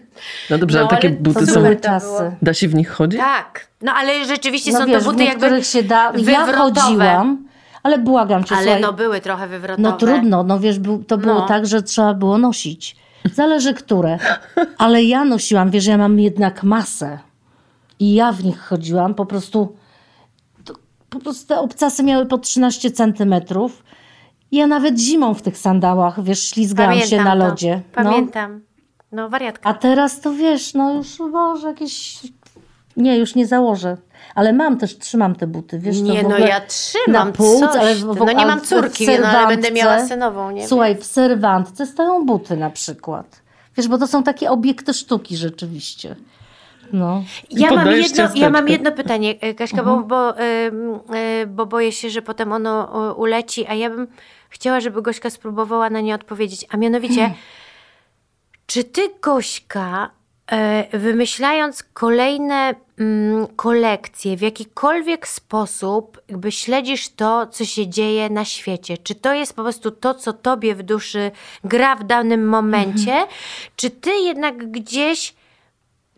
No dobrze, No, ale takie buty są... czasy. Da się w nich chodzić? Tak, no ale rzeczywiście No są wiesz, to w buty jakby się da. Ja wywrotowe. chodziłam, ale błagam cię, Ale słuchaj, no były trochę wywrotowe. No trudno, no wiesz, był, to było No. tak, że trzeba było nosić. Zależy które. Ale ja nosiłam, wiesz, ja mam jednak masę. I ja w nich chodziłam, po prostu, to, po prostu te obcasy miały po 13 centymetrów. Ja nawet zimą w tych sandałach, wiesz, ślizgałam się na to. lodzie. No. Pamiętam. No wariatka. A teraz to wiesz, no już może jakieś... Nie, już nie założę. Ale mam też, trzymam te buty, wiesz. Nie, w no ja trzymam na coś ale ty. w, No nie mam w- córki, w no ale będę miała synową, nie Słuchaj, w serwantce stoją buty na przykład. Wiesz, bo to są takie obiekty sztuki rzeczywiście. No. Ja mam, jedno, ja mam jedno pytanie, e, Kaśka, Mhm. bo, bo, ym, y, bo boję się, że potem ono uleci, a ja bym chciała, żeby Gośka spróbowała na nie odpowiedzieć. A mianowicie, Hmm. czy ty, Gośka, e, wymyślając kolejne mm, kolekcje, w jakikolwiek sposób jakby śledzisz to, co się dzieje na świecie? Czy to jest po prostu to, co tobie w duszy gra w danym momencie? Mhm. Czy ty jednak gdzieś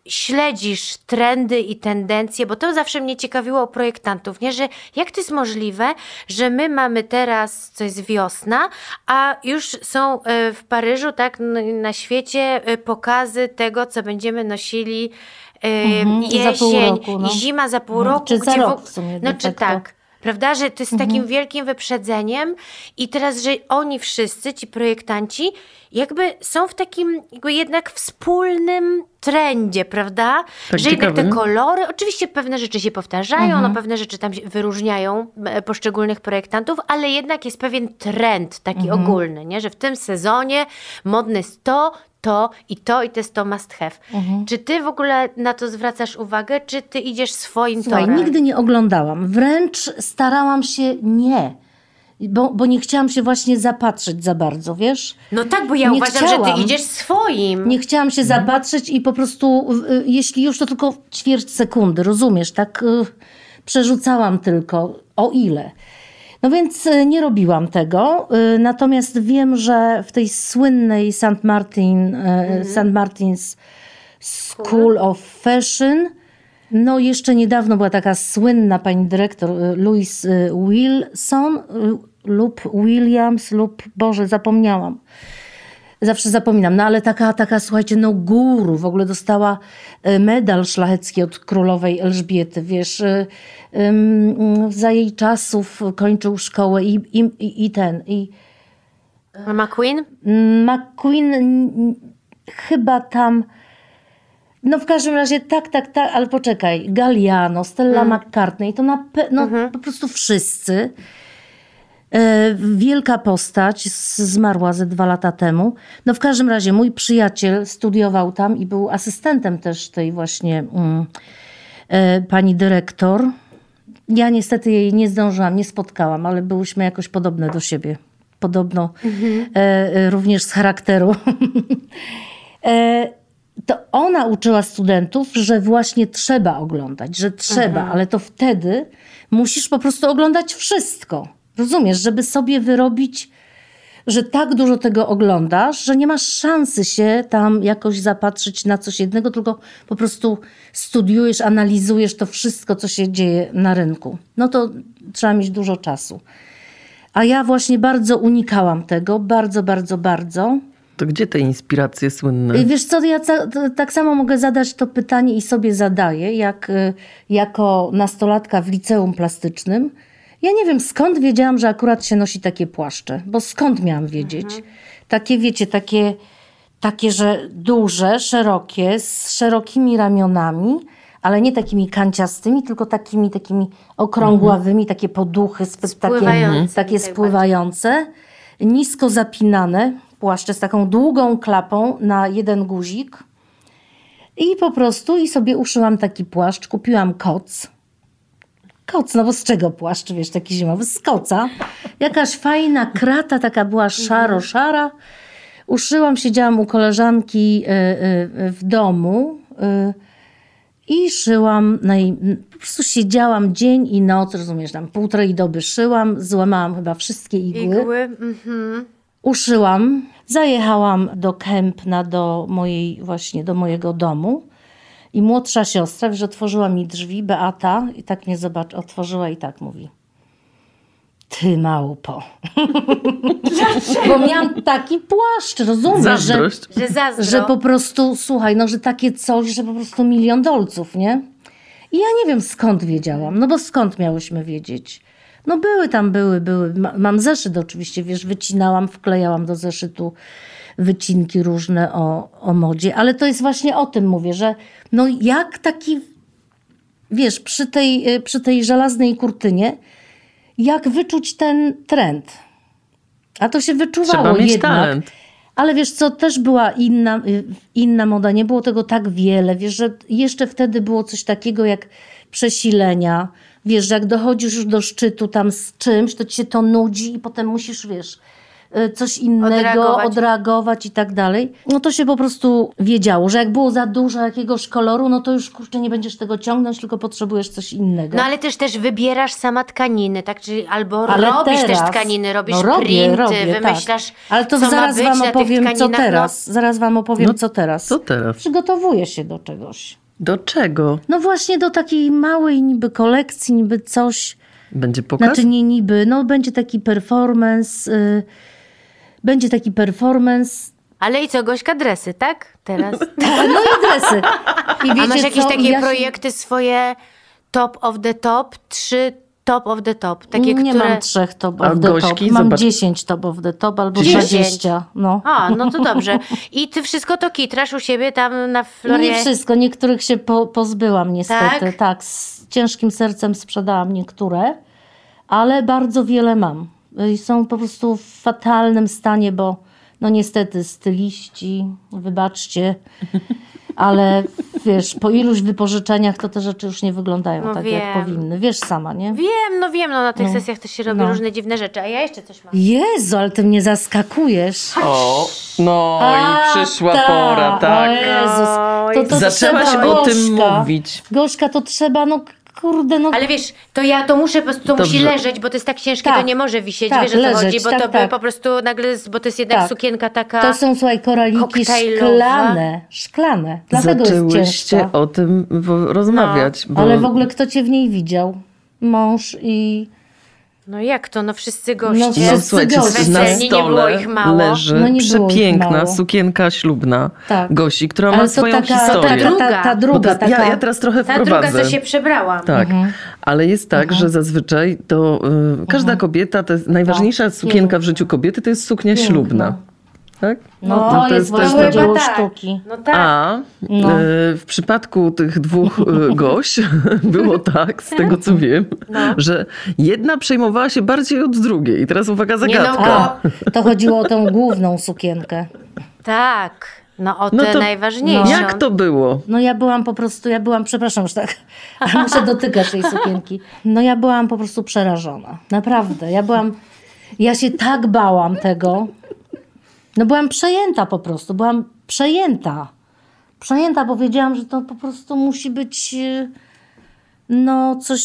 śledzisz trendy i tendencje, bo to zawsze mnie ciekawiło u projektantów, nie? że jak to jest możliwe, że my mamy teraz, co jest wiosna, a już są e, w Paryżu, tak, na świecie e, pokazy tego, co będziemy nosili e, Mhm, za jesień, pół roku, no. zima za pół Mhm, roku. czy za rok w- sumie, No czy facto. tak. Prawda, że to jest takim Mhm. wielkim wyprzedzeniem i teraz, że oni wszyscy, ci projektanci, jakby są w takim jakby jednak wspólnym trendzie, prawda? Tak, że jednak te ciekawe. kolory, oczywiście pewne rzeczy się powtarzają, Mhm. no pewne rzeczy tam wyróżniają e, poszczególnych projektantów, ale jednak jest pewien trend taki Mhm. ogólny, nie? że w tym sezonie modne jest to, to i to i to jest to must have. Mhm. Czy ty w ogóle na to zwracasz uwagę, czy ty idziesz swoim Słuchaj, torem? nigdy nie oglądałam. Wręcz starałam się nie. Bo, bo nie chciałam się właśnie zapatrzeć za bardzo, wiesz? No tak, bo ja Nie uważam, że chciałam. ty idziesz swoim. Nie chciałam się zapatrzeć i po prostu, y, jeśli już to tylko ćwierć sekundy, rozumiesz? Tak y, przerzucałam tylko, o ile. No więc y, nie robiłam tego, y, natomiast wiem, że w tej słynnej St. Martin, St. Martin's School of Fashion, no jeszcze niedawno była taka słynna pani dyrektor Louise y, Wilson lub Williams lub, Boże, zapomniałam. Zawsze zapominam, no ale taka, taka słuchajcie, no guru, w ogóle dostała e, medal szlachecki od królowej Elżbiety, wiesz, e, za jej czasów kończył szkołę i, i, i- ten, i McQueen? McQueen n- chyba tam, no w każdym razie tak, tak, tak, ale poczekaj, Galliano, Stella McCartney, to na pe- no, po prostu wszyscy. E, wielka postać, zmarła ze dwa lata temu. No w każdym razie mój przyjaciel studiował tam i był asystentem też tej właśnie e, pani dyrektor. Ja niestety jej nie zdążyłam, nie spotkałam, ale byłyśmy jakoś podobne do siebie. Podobno e, e, również z charakteru. e, to ona uczyła studentów, że właśnie trzeba oglądać, że trzeba, ale to wtedy musisz po prostu oglądać wszystko. Rozumiesz, żeby sobie wyrobić że tak dużo tego oglądasz, że nie masz szansy się tam jakoś zapatrzyć na coś jednego, tylko po prostu studiujesz, analizujesz to wszystko, co się dzieje na rynku. No to trzeba mieć dużo czasu. A ja właśnie bardzo unikałam tego, bardzo, bardzo, bardzo. To gdzie te inspiracje słynne? Wiesz co, ja tak samo mogę zadać to pytanie i sobie zadaję, jak y, jako nastolatka w liceum plastycznym. Ja nie wiem skąd wiedziałam, że akurat się nosi takie płaszcze, bo skąd miałam wiedzieć? Takie, wiecie, takie, takie, że duże, szerokie, z szerokimi ramionami, ale nie takimi kanciastymi, tylko takimi, takimi okrągławymi, takie poduchy, takie, Spływające, takie tak spływające, nisko zapinane płaszcze z taką długą klapą na jeden guzik. I po prostu i sobie uszyłam taki płaszcz, kupiłam koc. Koc, no bo z czego płaszcz, wiesz, taki zimowy? Z koca. Jakaś fajna krata, taka była szaro-szara. Uszyłam, siedziałam u koleżanki y, y, w domu y, i szyłam, no i po prostu siedziałam dzień i noc, rozumiesz, tam półtorej doby szyłam, złamałam chyba wszystkie igły. Igły. Mhm. Uszyłam, zajechałam do Kępna, do mojej, właśnie do mojego domu. I młodsza siostra, wiesz, otworzyła mi drzwi, Beata, i tak mnie zobacz, otworzyła i tak mówi. Ty małpo. Bo miałam taki płaszcz, rozumiesz, że. Że zazdro. że po prostu, słuchaj, no, że takie coś, że po prostu milion dolców, nie? I ja nie wiem skąd wiedziałam, no bo skąd miałyśmy wiedzieć? No były tam, były, były. Ma, mam zeszyt oczywiście, wiesz, wycinałam, wklejałam do zeszytu wycinki różne o, o modzie, ale to jest właśnie o tym mówię, że no jak taki, wiesz, przy tej, y, przy tej żelaznej kurtynie, jak wyczuć ten trend? A to się wyczuwało Trzeba mieć jednak. talent. Ale wiesz co, też była inna, y, inna moda, nie było tego tak wiele. Wiesz, że jeszcze wtedy było coś takiego jak przesilenia. Wiesz, że jak dochodzisz już do szczytu tam z czymś, to ci się to nudzi i potem musisz, wiesz, coś innego Odreagować. odreagować i tak dalej. No to się po prostu wiedziało, że jak było za dużo jakiegoś koloru, no to już kurczę nie będziesz tego ciągnąć, tylko potrzebujesz coś innego. No ale też też wybierasz sama tkaniny, tak? Czyli albo Ale robisz teraz, też tkaniny, robisz no robię, printy, robię, wymyślasz, tak. Ale to co zaraz ma być wam opowiem, co no. teraz. Zaraz wam opowiem, No, co teraz. Co teraz? Przygotowuję się do czegoś. Do czego? No właśnie do takiej małej niby kolekcji, niby coś. Będzie pokaz? Znaczy nie niby, no będzie taki performance. Y, będzie taki performance. Ale i co, Gośka, dresy, tak? Teraz. No i dresy. I wiecie A masz jakieś co? takie Ja się- projekty swoje top of the top? Trzy top of the top? Takie, nie które... mam trzech top of the top. Gośki? Mam Zobacz. 10 top of the top albo Dziesięć. 20. No. A, no to dobrze. I ty wszystko to kitrasz u siebie tam na No Florie? nie wszystko, niektórych się po, pozbyłam niestety. Tak? Tak? z ciężkim sercem sprzedałam niektóre, ale bardzo wiele mam. I są po prostu w fatalnym stanie, bo no niestety styliści, wybaczcie, ale wiesz, po iluś wypożyczeniach to te rzeczy już nie wyglądają No tak, wiem. jak powinny. Wiesz sama, nie? Wiem, no wiem, no na tych sesjach też się robi No. różne dziwne rzeczy. A ja jeszcze coś mam. Jezu, ale ty mnie zaskakujesz. O, no A, i przyszła ta, pora, O tak. Jezus, to, to Zaczęłaś trzeba, o tym Gorzka. mówić. Gorzka, to trzeba, no kurde, no Ale wiesz, to ja to muszę, po prostu to musi Dobrze. leżeć, bo to jest tak ciężkie, Tak. to nie może wisieć, Tak, wiesz o co chodzi, bo tak, to by tak. po prostu nagle, bo to jest jednak Tak. sukienka taka... To są, słuchaj, koraliki szklane. Szklane. Dlatego jest Zaczęłyście o tym rozmawiać. bo Ale w ogóle kto cię w niej widział? Mąż i... No jak to, no wszyscy goście. No wszyscy słuchajcie, goście. na Weselni, nie było stole ich mało. leży No przepiękna mało. sukienka ślubna Tak. Gosi, która ma Ale to swoją taka, ta, historię. ta, ta, ta Bo druga, ta, taka... ja, ja teraz trochę Ta druga, wprowadzę. co się przebrałam. Tak, Mhm. ale jest tak, że zazwyczaj to y, każda kobieta, to jest najważniejsza Tak, sukienka w życiu kobiety to jest suknia ślubna. Tak? No, No, to jest właśnie chyba dzieło tak. sztuki. No tak. A No. y, w przypadku tych dwóch y, gość było tak, z tego co wiem, No. że jedna przejmowała się bardziej od drugiej. I teraz uwaga, Nie zagadka. no, A, to chodziło o tą główną sukienkę. Tak. No o No tę to najważniejszą. Jak to było? No ja byłam po prostu, ja byłam, przepraszam już tak, muszę dotykać tej sukienki. No ja byłam po prostu przerażona. Naprawdę. Ja byłam, ja się tak bałam tego. No byłam przejęta po prostu, byłam przejęta. Przejęta, bo wiedziałam, że to po prostu musi być, e, no coś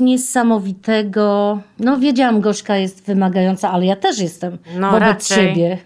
niesamowitego. No wiedziałam, Gośka jest wymagająca, ale ja też jestem No, wobec raczej. siebie.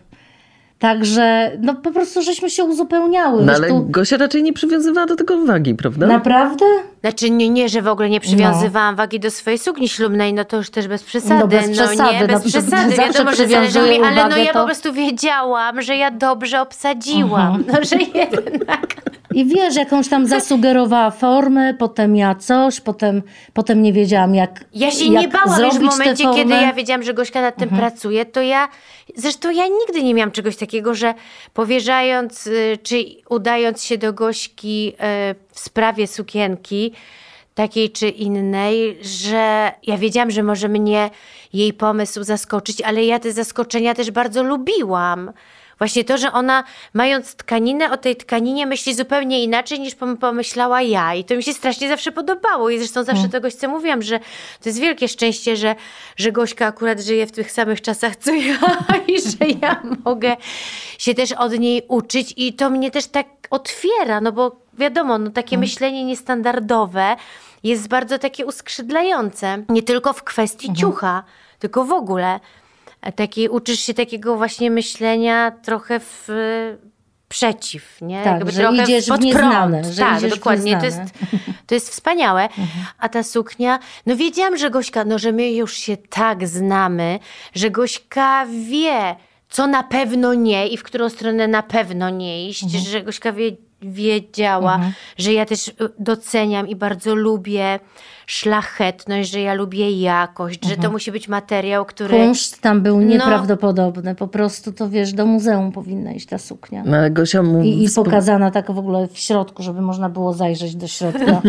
Także no po prostu żeśmy się uzupełniały. No ale tu- Gosia raczej nie przywiązywała do tego wagi, prawda? Naprawdę? Znaczy nie, nie, że w ogóle nie przywiązywałam wagi do swojej sukni ślubnej, no to już też bez przesady. No bez przesady, nie, bez no, przesady. Wiadomo, że zależy mi, ale no ja to- po prostu wiedziałam, że ja dobrze obsadziłam. No, że jednak. I wiesz, jakąś tam zasugerowała formę, potem ja coś, potem, potem nie wiedziałam jak Ja się jak nie bałam już w momencie, kiedy ja wiedziałam, że Gośka nad tym pracuje, to ja, zresztą ja nigdy nie miałam czegoś takiego, że powierzając, y, czy udając się do Gośki y, w sprawie sukienki, takiej czy innej, że ja wiedziałam, że może mnie jej pomysł zaskoczyć, ale ja te zaskoczenia też bardzo lubiłam. Właśnie to, że ona mając tkaninę, o tej tkaninie myśli zupełnie inaczej niż pom- pomyślała ja. I to mi się strasznie zawsze podobało. I zresztą zawsze to Gośce mówiłam, że to jest wielkie szczęście, że, że Gośka akurat żyje w tych samych czasach, co ja i że ja mogę się też od niej uczyć. I to mnie też tak otwiera, no bo wiadomo, no takie myślenie niestandardowe jest bardzo takie uskrzydlające. Nie tylko w kwestii ciucha, tylko w ogóle. E, Taki, uczysz się takiego właśnie myślenia trochę w przeciw, nie? Tak, że trochę idziesz w pod nieznane, prąd. że tak, idziesz w dokładnie. To jest, to jest wspaniałe. A ta suknia, no wiedziałam, że Gośka, no że my już się tak znamy, że Gośka wie, co na pewno nie i w którą stronę na pewno nie iść, że Gośka wie, wiedziała, że ja też y, doceniam i bardzo lubię szlachetność, że ja lubię jakość, że to musi być materiał, który... Kunszt tam był No. nieprawdopodobny. Po prostu to wiesz, do muzeum powinna iść ta suknia. No ale Gosia mu... I, I pokazana tak w ogóle w środku, żeby można było zajrzeć do środka.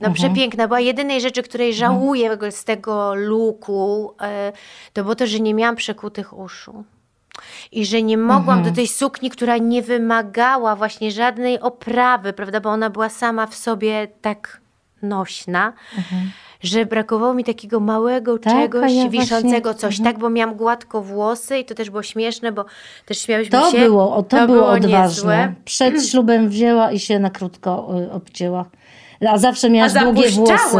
No przepiękna. Była jedynej rzeczy, której żałuję w ogóle z tego luku, e, to było to, że nie miałam przekutych uszu. I że nie mogłam do tej sukni, która nie wymagała właśnie żadnej oprawy, prawda, bo ona była sama w sobie tak nośna, że brakowało mi takiego małego Tak, czegoś ja wiszącego właśnie- coś, tak, bo miałam gładko włosy i to też było śmieszne, bo też śmiałyśmy To się. było, o, to, było odważne. niezłe. Przed ślubem wzięła i się na krótko y, obcięła. A zawsze A miałaś długie włosy.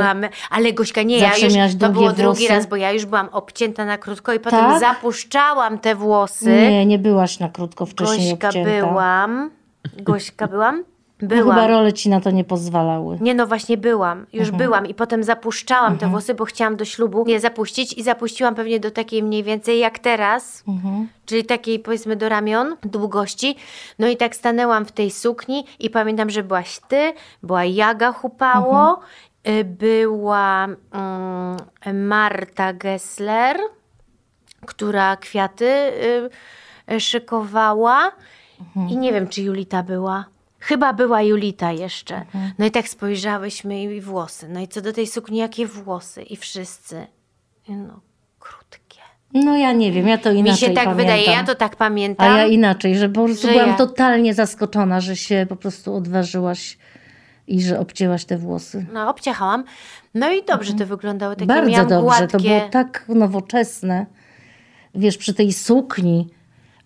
ale Gośka nie, Zawsze ja już, miałaś to było drugi włosy? raz, bo ja już byłam obcięta na krótko i potem Tak? zapuszczałam te włosy. Nie, nie byłaś na krótko wcześniej Gośka obcięta. byłam. Gośka byłam? No, chyba Byłam. role ci na to nie pozwalały. Nie, no właśnie byłam. Już Mhm. byłam i potem zapuszczałam te włosy, bo chciałam do ślubu je zapuścić i zapuściłam pewnie do takiej mniej więcej jak teraz, Mhm. czyli takiej powiedzmy do ramion długości. No i tak stanęłam w tej sukni i pamiętam, że byłaś ty, była Jaga Hupało, Mhm. y, była mm, Marta Gessler, która kwiaty y, y, szykowała Mhm. i nie wiem, czy Julita była. Chyba była Julita jeszcze. Mhm. No i tak spojrzałyśmy i włosy. No i co do tej sukni, jakie włosy? I wszyscy. No, krótkie. No ja nie wiem, ja to inaczej Mi się tak pamiętam. wydaje, ja to tak A pamiętam. ja inaczej, że po prostu Że byłam ja- totalnie zaskoczona, że się po prostu odważyłaś i że obcięłaś te włosy. No, obciachałam. No i dobrze to wyglądało. Takie Bardzo dobrze, gładkie... to było tak nowoczesne. Wiesz, przy tej sukni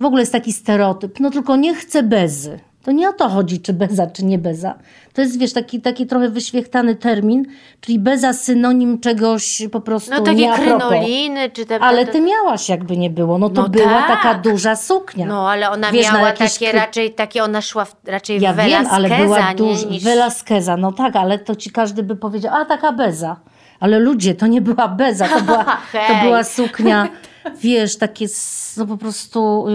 w ogóle jest taki stereotyp, no tylko nie chcę bezy. To nie o to chodzi, czy beza, czy nie beza. To jest, wiesz, taki, taki trochę wyświechtany termin, czyli beza synonim czegoś po prostu No takie krynoliny, czy te... Ale ty miałaś jakby nie było, no to No była tak. taka duża suknia. No, ale ona Wiesz, miała jakieś takie kry- raczej, takie ona szła w, raczej Ja w wiem, ale była duża, niż... Velasqueza, no tak, ale to ci każdy by powiedział, a taka beza. Ale ludzie, to nie była beza, to była, to była suknia, wiesz, takie, no po prostu...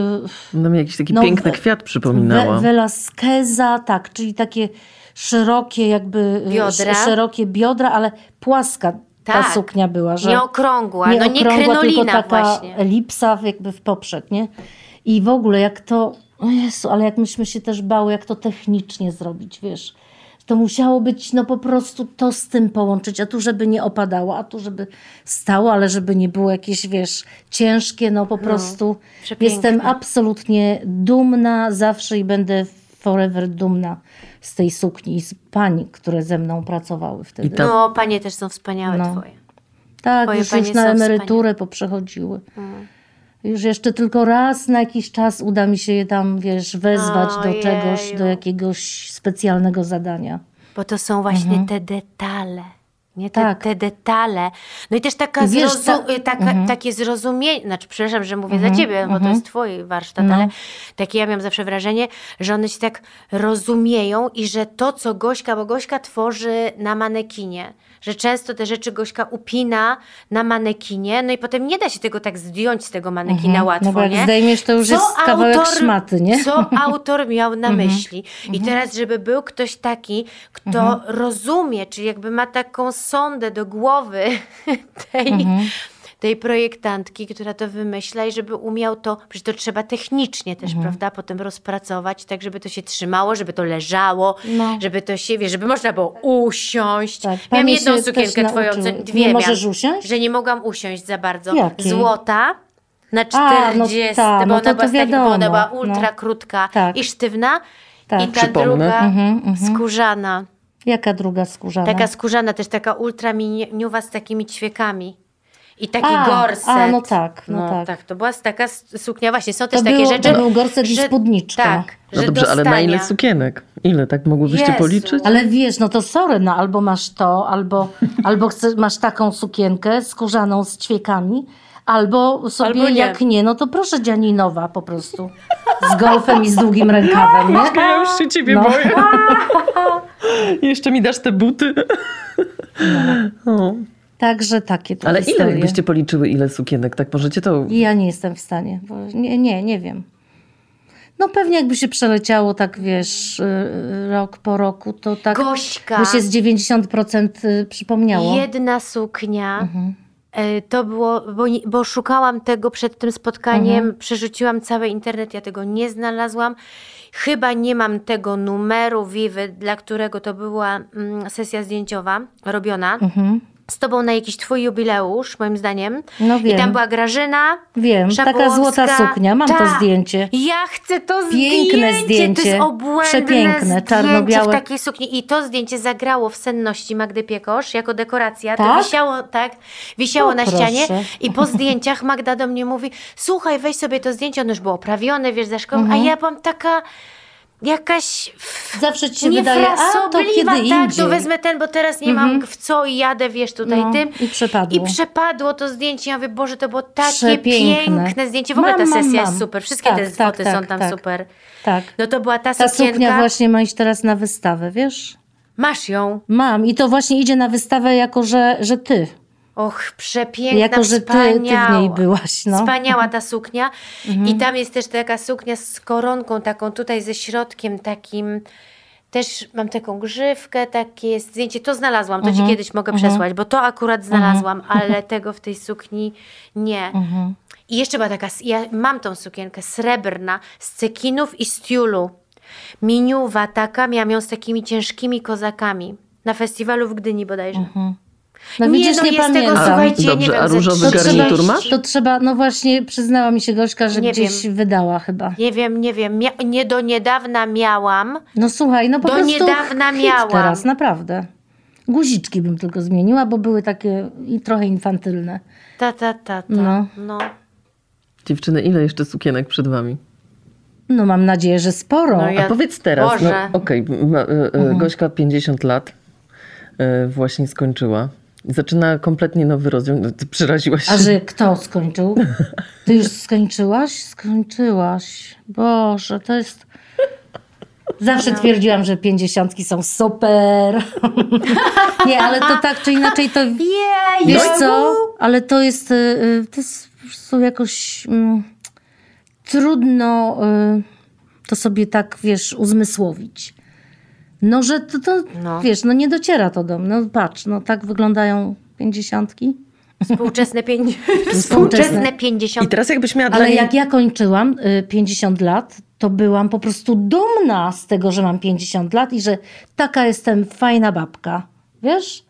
y, No mi jakiś taki No, piękny we- kwiat przypominała. Ve- Velasqueza, tak, czyli takie szerokie jakby, y, Biodra. sz- szerokie biodra, ale płaska ta Tak. suknia była, że... Nie okrągła, no nie okrągła, tylko krynolina taka właśnie. elipsa jakby w poprzek, nie? I w ogóle jak to, o Jezu, ale jak myśmy się też bały, jak to technicznie zrobić, wiesz. To musiało być no po prostu to z tym połączyć, a tu żeby nie opadało, a tu żeby stało, ale żeby nie było jakieś, wiesz, ciężkie, no po prostu. przepiękne. Jestem absolutnie dumna zawsze i będę forever dumna z tej sukni i z pań, które ze mną pracowały wtedy. I ta- No, panie też są wspaniałe No. twoje. Tak, Twoje już, już na emeryturę poprzechodziły. Mm. Już jeszcze tylko raz na jakiś czas uda mi się je tam, wiesz, wezwać do Ojeju. czegoś, do jakiegoś specjalnego zadania. Bo to są właśnie Mhm. te detale. Nie, te, Tak. te detale. No i też taka I wiesz, zrozu- ta- y, taka, Mhm. takie zrozumienie, znaczy przepraszam, że mówię za ciebie, bo to jest twój warsztat, No. ale takie ja miałam zawsze wrażenie, że one się tak rozumieją i że to, co Gośka, bo Gośka tworzy na manekinie, że często te rzeczy Gośka upina na manekinie, no i potem nie da się tego tak zdjąć z tego manekina łatwo, No nie? zdejmiesz, to już jest kawałek szmaty, nie? Co autor miał na myśli. I teraz, żeby był ktoś taki, kto rozumie, czyli jakby ma taką sondę do głowy tej, tej projektantki, która to wymyśla i żeby umiał to, przecież to trzeba technicznie też, prawda, potem rozpracować, tak żeby to się trzymało, żeby to leżało, No. żeby to się, wiesz, żeby można było usiąść. Tak, Miałam jedną sukienkę twoją, dwie Nie miałam, możesz usiąść? Że nie mogłam usiąść za bardzo. Jakiej? Złota. Na A, no 40, ta, bo no ona to to była, takiej- bo ona wiadomo, była no. ultra krótka Tak. i sztywna. Tak. I ta Przypomnę. druga Mhm, skórzana. Jaka druga skórzana? Taka skórzana, też taka ultra miniuwa z takimi ćwiekami. I taki A, gorset. a, no tak, no tak. To była taka suknia, właśnie są też To takie było- rzeczy. to był gorset i że- spódniczka. Tak, No dobrze, ale na ile sukienek? Ile? Tak mogłybyście Jezu. policzyć? Ale wiesz, no to sorry, no albo masz to, albo, albo chcesz, masz taką sukienkę skórzaną z ćwiekami, albo sobie Albo nie. jak nie, no to proszę dzianinowa po prostu. Z golfem i z długim rękawem, nie? Ja już się ciebie No. boję. Jeszcze mi dasz te buty. O. Także takie to Ale ile historie. byście policzyły, ile sukienek? Tak możecie to... Ja nie jestem w stanie, bo nie, nie, nie wiem. No pewnie jakby się przeleciało tak, wiesz, y, rok po roku, to tak Gośka. by się z 90% y, przypomniało. Jedna suknia. Mhm. E, To było, bo, bo szukałam tego przed tym spotkaniem, Mhm. przerzuciłam cały internet, ja tego nie znalazłam. Chyba nie mam tego numeru Vivy, dla którego to była mm, sesja zdjęciowa robiona. Mhm. Z tobą na jakiś twój jubileusz, moim zdaniem. No I wiem. tam była Grażyna. Wiem, taka złota suknia, mam to Tak. zdjęcie. Ja chcę to Piękne zdjęcie. To zdjęcie. jest obłędne Przepiękne, czarno-białe. w takiej sukni. I to zdjęcie zagrało w senności Magdy Piekosz jako dekoracja. To Tak? wisiało, tak, wisiało O, na proszę. ścianie i po zdjęciach Magda do mnie mówi słuchaj, weź sobie to zdjęcie, ono już było oprawione, wiesz, za szkołą, Mhm. a ja byłam taka jakaś Zawsze ci się wydaje, a to kiedy tak, indziej. Mhm. to wezmę ten, bo teraz nie mam w co i jadę, wiesz, tutaj No, tym. i przepadło. I przepadło to zdjęcie. Ja mówię, Boże, to było takie piękne zdjęcie. W ogóle Mam, ta sesja mam. jest super. Wszystkie Tak, te tak, foty tak, są tam tak. super. Tak. No to była ta Ta sukienka. suknia właśnie ma iść teraz na wystawę, wiesz? Masz ją. Mam i to właśnie idzie na wystawę jako, że, że ty. Och, przepiękna, jako, że ty, ty w niej byłaś. No. Wspaniała ta suknia. I tam jest też taka suknia z koronką taką tutaj ze środkiem takim. Też mam taką grzywkę, takie jest zdjęcie. To znalazłam, to ci kiedyś mogę przesłać, bo to akurat znalazłam, ale tego w tej sukni nie. I jeszcze była taka, ja mam tą sukienkę srebrna z cekinów i z tiulu. Miniuwa taka, miałam ją z takimi ciężkimi kozakami. Na festiwalu w Gdyni bodajże. No Nie, widzisz, no nie jest tego, pamiętam. słuchajcie, Dobrze, nie wiem, a różowy to 30. garnitur trzeba, masz? to trzeba, no właśnie przyznała mi się Gośka, że Nie gdzieś wiem. wydała chyba. Nie wiem, nie wiem. Mia- nie do niedawna miałam. No słuchaj, no po Do prostu niedawna miałam. teraz, naprawdę. Guziczki bym tylko zmieniła, bo były takie i trochę infantylne. Ta, ta, ta, ta. No. No. Dziewczyny, ile jeszcze sukienek przed wami? No mam nadzieję, że sporo. No A ja- powiedz teraz, no okej, ma- e, e, Gośka 50 lat e, właśnie skończyła. Zaczyna kompletnie nowy rozdział. No, Ty przeraziłaś się. A że kto skończył? Ty już skończyłaś? Skończyłaś. Boże, to jest... Zawsze twierdziłam, że pięćdziesiątki są super. Nie, ale to tak czy inaczej to... Jej, Wiesz co? Ale to jest, y, y, to jest po prostu jakoś mm, trudno y, to sobie tak, wiesz, uzmysłowić. No, że to, to No. wiesz, no nie dociera to do mnie. No patrz, no tak wyglądają pięćdziesiątki. Współczesne, pięć... Współczesne. Współczesne I 50. teraz jakbyś miała Ale niej... jak ja kończyłam y, 50 lat, to byłam po prostu dumna z tego, że mam 50 lat i że taka jestem fajna babka. Wiesz?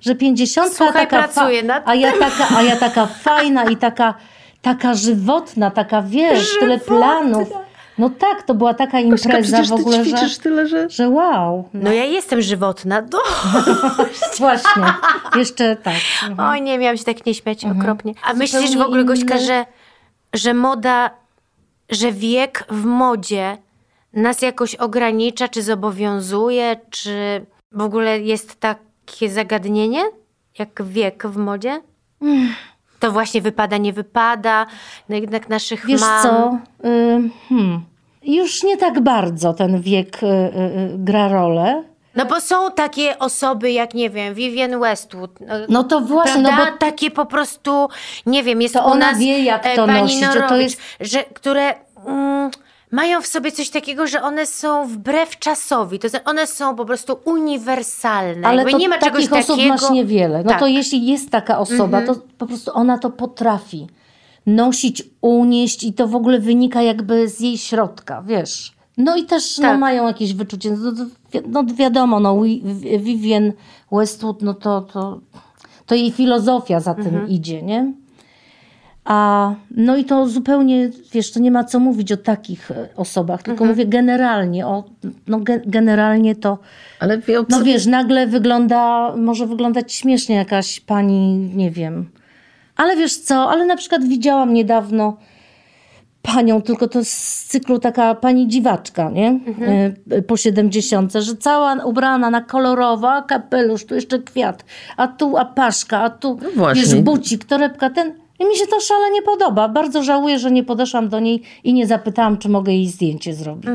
Że 50 Słuchaj, taka pracuję nad a ja taka, a ja taka fajna i taka, taka żywotna, taka wiesz, tyle planów. No tak, to była taka Gośka, impreza w ogóle, ty że, tyle, że... że wow. No, No ja jestem żywotna. Do... właśnie, jeszcze tak. Oj, nie, miałam się tak nie śmiać okropnie. A myślisz w ogóle, Gośka, inny- że, że moda, że wiek w modzie nas jakoś ogranicza, czy zobowiązuje, czy w ogóle jest takie zagadnienie? jak wiek w modzie? To właśnie wypada, nie wypada, no jednak naszych Wiesz mam. co? Y, hmm. Już nie tak bardzo ten wiek y, y, y, gra rolę. No bo są takie osoby jak, nie wiem, Vivienne Westwood. No to właśnie, Prawda? no bo Takie po prostu, nie wiem, jest To u ona nas wie, jak e, to pani nosić, że to Norowicz, jest- że, które mm, mają w sobie coś takiego, że one są wbrew czasowi. To znaczy one są po prostu uniwersalne. Ale to nie ma czegoś takich osób takiego. masz niewiele. No Tak. to jeśli jest taka osoba, to po prostu ona to potrafi nosić, unieść i to w ogóle wynika jakby z jej środka, wiesz. No i też no, Tak. mają jakieś wyczucie. No, wi- no wiadomo, no Vivienne Westwood, no to, to, to jej filozofia za tym Mhm. idzie, nie? A no i to zupełnie, wiesz, to nie ma co mówić o takich e, osobach, tylko Mhm. mówię generalnie, o, no ge, generalnie to Ale wie, no wiesz, nagle wygląda, może wyglądać śmiesznie jakaś pani, nie wiem. Ale wiesz co, ale na przykład widziałam niedawno panią, tylko to z cyklu taka pani dziwaczka, nie? E, Po 70, że cała ubrana na kolorowo, a kapelusz, tu jeszcze kwiat, a tu apaszka, a tu No właśnie. wiesz, bucik, torebka, ten. I mi się to szalenie podoba. Bardzo żałuję, że nie podeszłam do niej i nie zapytałam, czy mogę jej zdjęcie zrobić.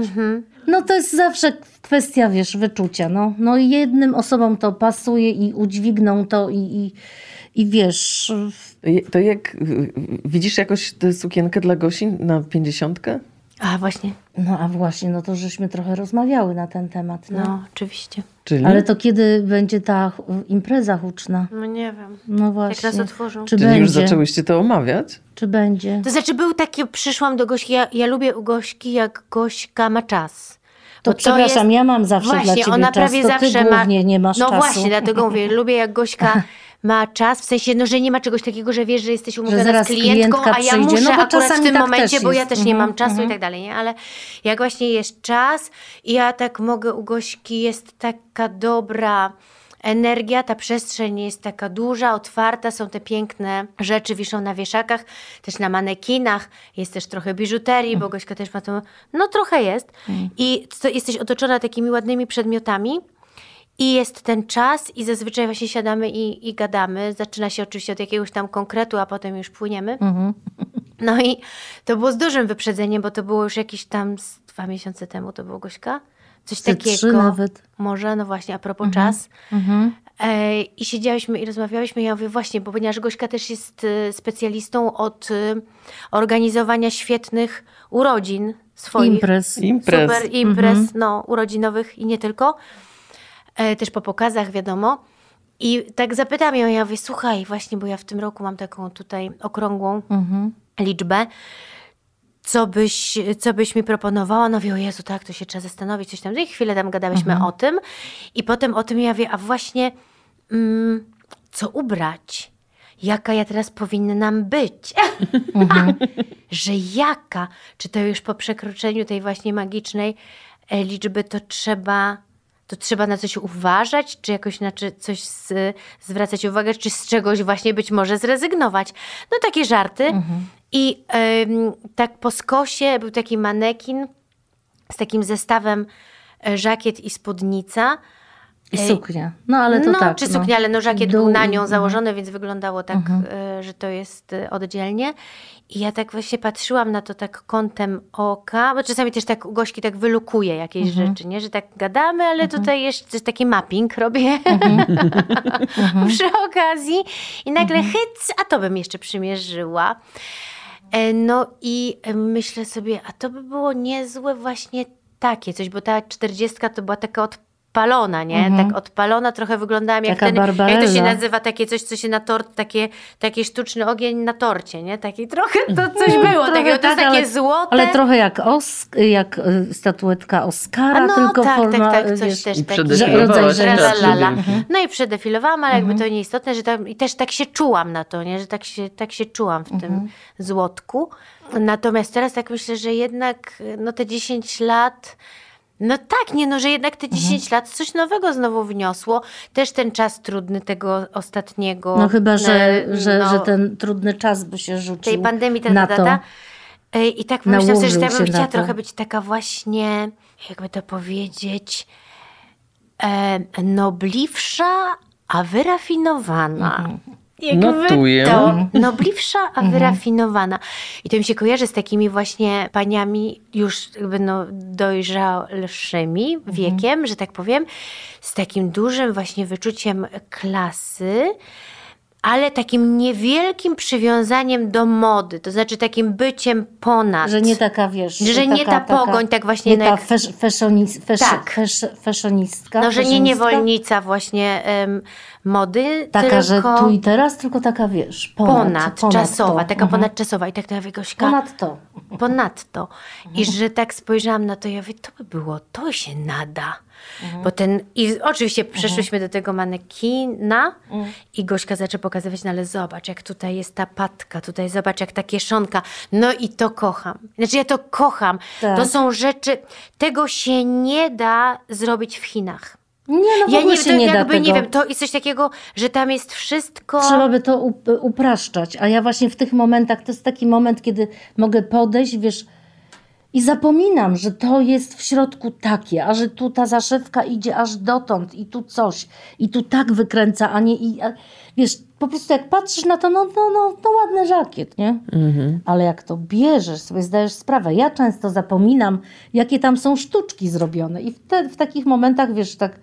No to jest zawsze kwestia, wiesz, wyczucia. No, no jednym osobom to pasuje i udźwigną to i, i, i wiesz... To jak widzisz jakoś tę sukienkę dla Gosi na pięćdziesiątkę? A właśnie, No a właśnie, no to żeśmy trochę rozmawiały na ten temat. No. no oczywiście. Czyli? Ale to kiedy będzie ta impreza huczna? No nie wiem. No właśnie. raz otworzą. Czy Czyli będzie? już zaczęłyście to omawiać? Czy będzie? To znaczy był taki, przyszłam do Gośki, ja, ja lubię u Gośki, jak Gośka ma czas. To Bo przepraszam, ja mam zawsze właśnie, dla ciebie ona czas, prawie to zawsze ty ma... głównie nie masz no czasu. właśnie, dlatego mówię, lubię jak Gośka ma czas, w sensie, no, że nie ma czegoś takiego, że wiesz, że jesteś umówiona z klientką, a ja przyjdzie. muszę No akurat w tym tak momencie, bo ja też nie Mhm, mam czasu mhm. i tak dalej, nie? Ale jak właśnie jest czas i ja tak mogę u Gośki, jest taka dobra energia, ta przestrzeń jest taka duża, otwarta, są te piękne rzeczy, wiszą na wieszakach, też na manekinach, jest też trochę biżuterii, bo Gośka też ma to, no trochę jest. I to, jesteś otoczona takimi ładnymi przedmiotami, i jest ten czas i zazwyczaj właśnie siadamy i, i gadamy. Zaczyna się oczywiście od jakiegoś tam konkretu, a potem już płyniemy. Mhm. No i to było z dużym wyprzedzeniem, bo to było już jakieś tam z dwa miesiące temu, to było Gośka? Coś Ze takiego. trzy nawet. Może, no właśnie, a propos czas. E, I siedziałyśmy i rozmawiałyśmy. Ja mówię, właśnie, bo ponieważ Gośka też jest e, specjalistą od e, organizowania świetnych urodzin swoich. Imprez. Imprez. Super imprez, no, urodzinowych i nie tylko. E, też po pokazach, wiadomo. I tak zapytam ją, ja mówię, słuchaj, właśnie, bo ja w tym roku mam taką tutaj okrągłą liczbę. Co byś, co byś mi proponowała? No wie, o Jezu, tak, to się trzeba zastanowić, coś tam. No i chwilę tam gadałyśmy o tym. I potem o tym ja wie, a właśnie mm, co ubrać? Jaka ja teraz powinnam być? że jaka? Czy to już po przekroczeniu tej właśnie magicznej e, liczby to trzeba, to trzeba na coś uważać, czy jakoś na coś z, zwracać uwagę, czy z czegoś właśnie być może zrezygnować? No takie żarty. I em, tak po skosie był taki manekin z takim zestawem e, żakiet i spódnica. I suknia. No ale to no, tak. czy no. suknia, ale no żakiet Dół był na nią założony, więc wyglądało tak, e, że to jest e, oddzielnie. I ja tak właśnie patrzyłam na to tak kątem oka, bo czasami też tak Gośki tak wylukuje jakieś rzeczy, nie? Że tak gadamy, ale tutaj jeszcze taki mapping robię przy okazji. I nagle hyc, a to bym jeszcze przymierzyła. E, No i myślę sobie, a to by było niezłe właśnie takie coś, bo ta czterdziestka to była taka odpalona, nie? Tak odpalona, trochę wyglądałam jak Taka ten, jak to się Barbarella. nazywa, takie coś, co się na tort, takie, taki sztuczny ogień na torcie, nie? Taki trochę to coś było Trochę takiego, to jest takie ale, złote. Ale trochę jak, Osk, jak y, statuetka Oscara, no tylko tak, forma, tak, tak, coś wiesz, też I takiego. przedefilowałaś rodzaj dźwięki. No i przedefilowałam, ale jakby to nieistotne, że tam, i też tak się czułam na to, nie? że tak się, tak się czułam w tym złotku. Natomiast teraz tak myślę, że jednak no te 10 lat... No tak, nie no, że jednak te 10 lat coś nowego znowu wniosło. Też ten czas trudny tego ostatniego. No chyba, że, e, że, no, że ten trudny czas by się rzucił tej pandemii ta, na ta, to. ta, ta. E, I tak pomyślałam sobie, że ja bym chciała na trochę być taka właśnie, jakby to powiedzieć, e, nobliwsza, a wyrafinowana. Mhm. Jakby Notuję. To nobliwsza, a wyrafinowana. I to mi się kojarzy z takimi właśnie paniami już jakby no dojrzalszymi wiekiem, że tak powiem, z takim dużym właśnie wyczuciem klasy, ale takim niewielkim przywiązaniem do mody, to znaczy takim byciem ponad. Że nie taka, wiesz... Że nie taka, ta pogoń, tak właśnie Nie na ta jak- fesz, feszonis, fesz, Tak. fesz, feszonistka. No, że nie niewolnica właśnie em, mody, Taka, tylko że tu i teraz, tylko taka, wiesz, ponad, ponad, ponad czasowa, to. taka Mhm. ponadczasowa. I tak na Gośka, Ponad to. ponadto. I Mhm. że tak spojrzałam na to, ja mówię, to by było, to się nada. Mhm. Bo ten, i oczywiście przeszłyśmy do tego manekina Mhm. i Gośka zaczęła pokazywać, no ale zobacz, jak tutaj jest ta patka, tutaj zobacz, jak ta kieszonka. No i to kocham. Znaczy ja to kocham. Tak. To są rzeczy, tego się nie da zrobić w Chinach. Nie, no w Ja nie, się to nie da jakby tego. nie wiem, to jest coś takiego, że tam jest wszystko. Trzeba by to up- upraszczać. A ja właśnie w tych momentach, to jest taki moment, kiedy mogę podejść, wiesz, i zapominam, że to jest w środku takie, a że tu ta zaszewka idzie aż dotąd i tu coś, i tu tak wykręca, a nie i... A, wiesz, po prostu jak patrzysz na to, no, no, no, no ładny żakiet, nie? Ale jak to bierzesz, sobie zdajesz sprawę. Ja często zapominam, jakie tam są sztuczki zrobione i w takich momentach, wiesz, tak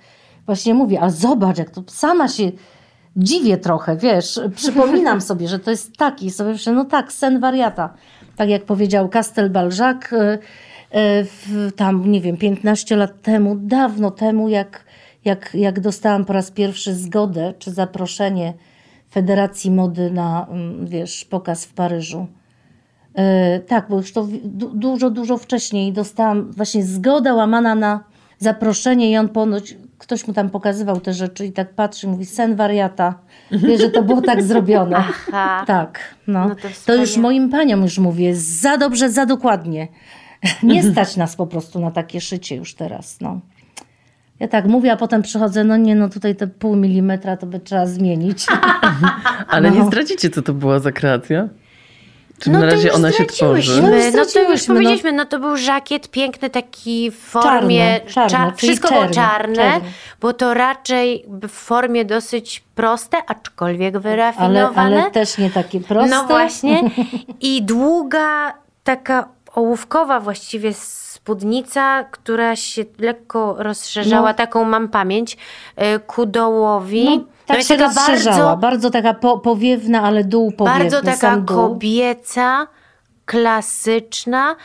właśnie mówię, a zobacz, jak to sama się dziwię trochę, wiesz, przypominam sobie, że to jest taki, sobie myślę, no tak, sen wariata. Tak jak powiedział Castel Balzac, y, y, tam, nie wiem, 15 lat temu, dawno temu, jak, jak, jak dostałam po raz pierwszy zgodę czy zaproszenie Federacji Mody na, mm, wiesz, pokaz w Paryżu. E, tak, bo już to dużo, dużo wcześniej dostałam właśnie zgoda łamana na zaproszenie i on ponoć, ktoś mu tam pokazywał te rzeczy i tak patrzy, mówi sen wariata. Wie, że to było tak zrobione. Aha. Tak, no. No to to, już moim paniom już mówię, za dobrze, za dokładnie. Nie stać nas po prostu na takie szycie już teraz, no. Ja tak mówię, a potem przychodzę, no nie, no tutaj te pół milimetra to by trzeba zmienić. Ale No. nie zdradzicie, co to była za kreacja? Czy No na to razie ona się tworzy? No No to już no. powiedzieliśmy, no to był żakiet piękny taki w formie, Czarny, czarny, cza- czyli wszystko było czerny, czarne, czerny. bo to raczej w formie dosyć proste, aczkolwiek Ale, wyrafinowane. ale też nie takie proste. No właśnie. I długa, taka ołówkowa właściwie spódnica, która się lekko rozszerzała, No. taką mam pamięć, y, ku dołowi. No, tak jest się taka rozszerzała. Bardzo, bardzo, taka po, powiewna, ale dół powiewny. bardzo taka dół. kobieca, klasyczna,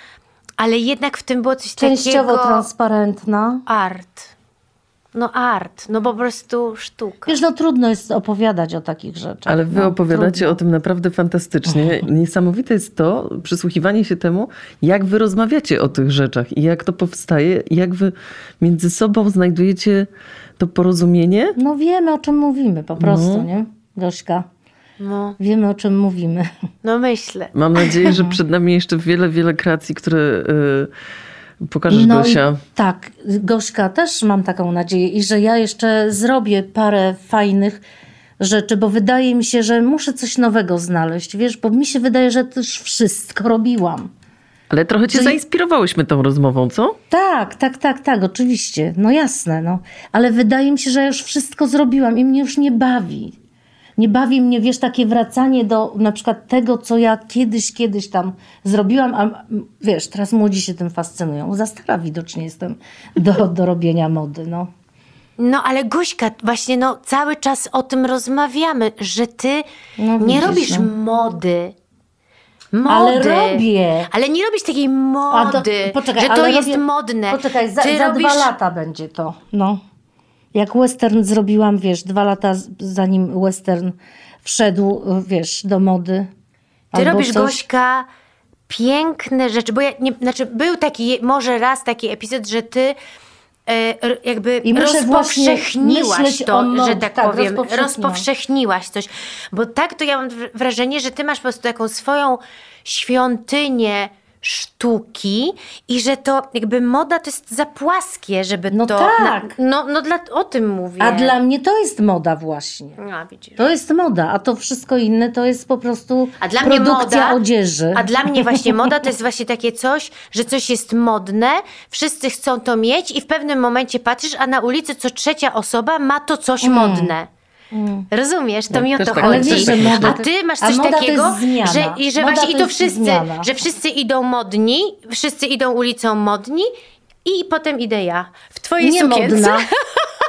ale jednak w tym było coś Częściowo takiego transparentna. art. No art, no po prostu sztuka. Wiesz, no trudno jest opowiadać o takich rzeczach. Ale wy no, opowiadacie trudno. o tym naprawdę fantastycznie. Niesamowite jest to, przysłuchiwanie się temu, jak wy rozmawiacie o tych rzeczach i jak to powstaje, i jak wy między sobą znajdujecie to porozumienie. No wiemy, o czym mówimy po prostu, No. nie? Gośka, No, wiemy, o czym mówimy. no myślę. Mam nadzieję, że przed nami jeszcze wiele, wiele kreacji, które y, pokażesz, No Gosia. tak, Gośka, też mam taką nadzieję i że ja jeszcze zrobię parę fajnych rzeczy, bo wydaje mi się, że muszę coś nowego znaleźć, wiesz, bo mi się wydaje, że to już wszystko robiłam. Ale trochę cię Czyli- zainspirowałyśmy tą rozmową, co? Tak, tak, tak, tak, oczywiście. No jasne, no. Ale wydaje mi się, że ja już wszystko zrobiłam i mnie już nie bawi. Nie bawi mnie, wiesz, takie wracanie do na przykład tego, co ja kiedyś, kiedyś tam zrobiłam, a wiesz, teraz młodzi się tym fascynują. Za stara widocznie jestem do, do robienia mody, no. No ale Gośka, właśnie no cały czas o tym rozmawiamy, że ty No, nie widzisz, robisz no. mody. Mody. Ale robię. Ale nie robisz takiej A to- mody, poczekaj, że to jest robię- modne. Poczekaj, za, ty za robisz... dwa lata będzie to, no. Jak western zrobiłam, wiesz, dwa lata zanim western wszedł, wiesz, do mody. Ty robisz, coś. Gośka, piękne rzeczy, bo ja nie, znaczy był taki, może raz taki epizod, że ty jakby I rozpowszechniłaś to, że tak, tak, powiem, rozpowszechniłaś coś. Bo tak to ja mam wr- wrażenie, że ty masz po prostu taką swoją świątynię sztuki i że to jakby moda to jest za płaskie, żeby No to... tak. no, no dla, o tym mówię. A dla mnie to jest moda właśnie. No, widzisz. To jest moda, a to wszystko inne to jest po prostu A dla produkcja moda, odzieży. A dla mnie właśnie moda to jest właśnie takie coś, że coś jest modne, wszyscy chcą to mieć i w pewnym momencie patrzysz, a na ulicy co trzecia osoba ma to coś Mm. Modne. Rozumiesz? To mi o to tak chodzi. wiesz, że moda A ty masz coś to takiego, że, i że Moda właśnie i to wszyscy, zmiana. że wszyscy idą modni, wszyscy idą ulicą modni i potem idę ja w twojej Nie sukience. modna.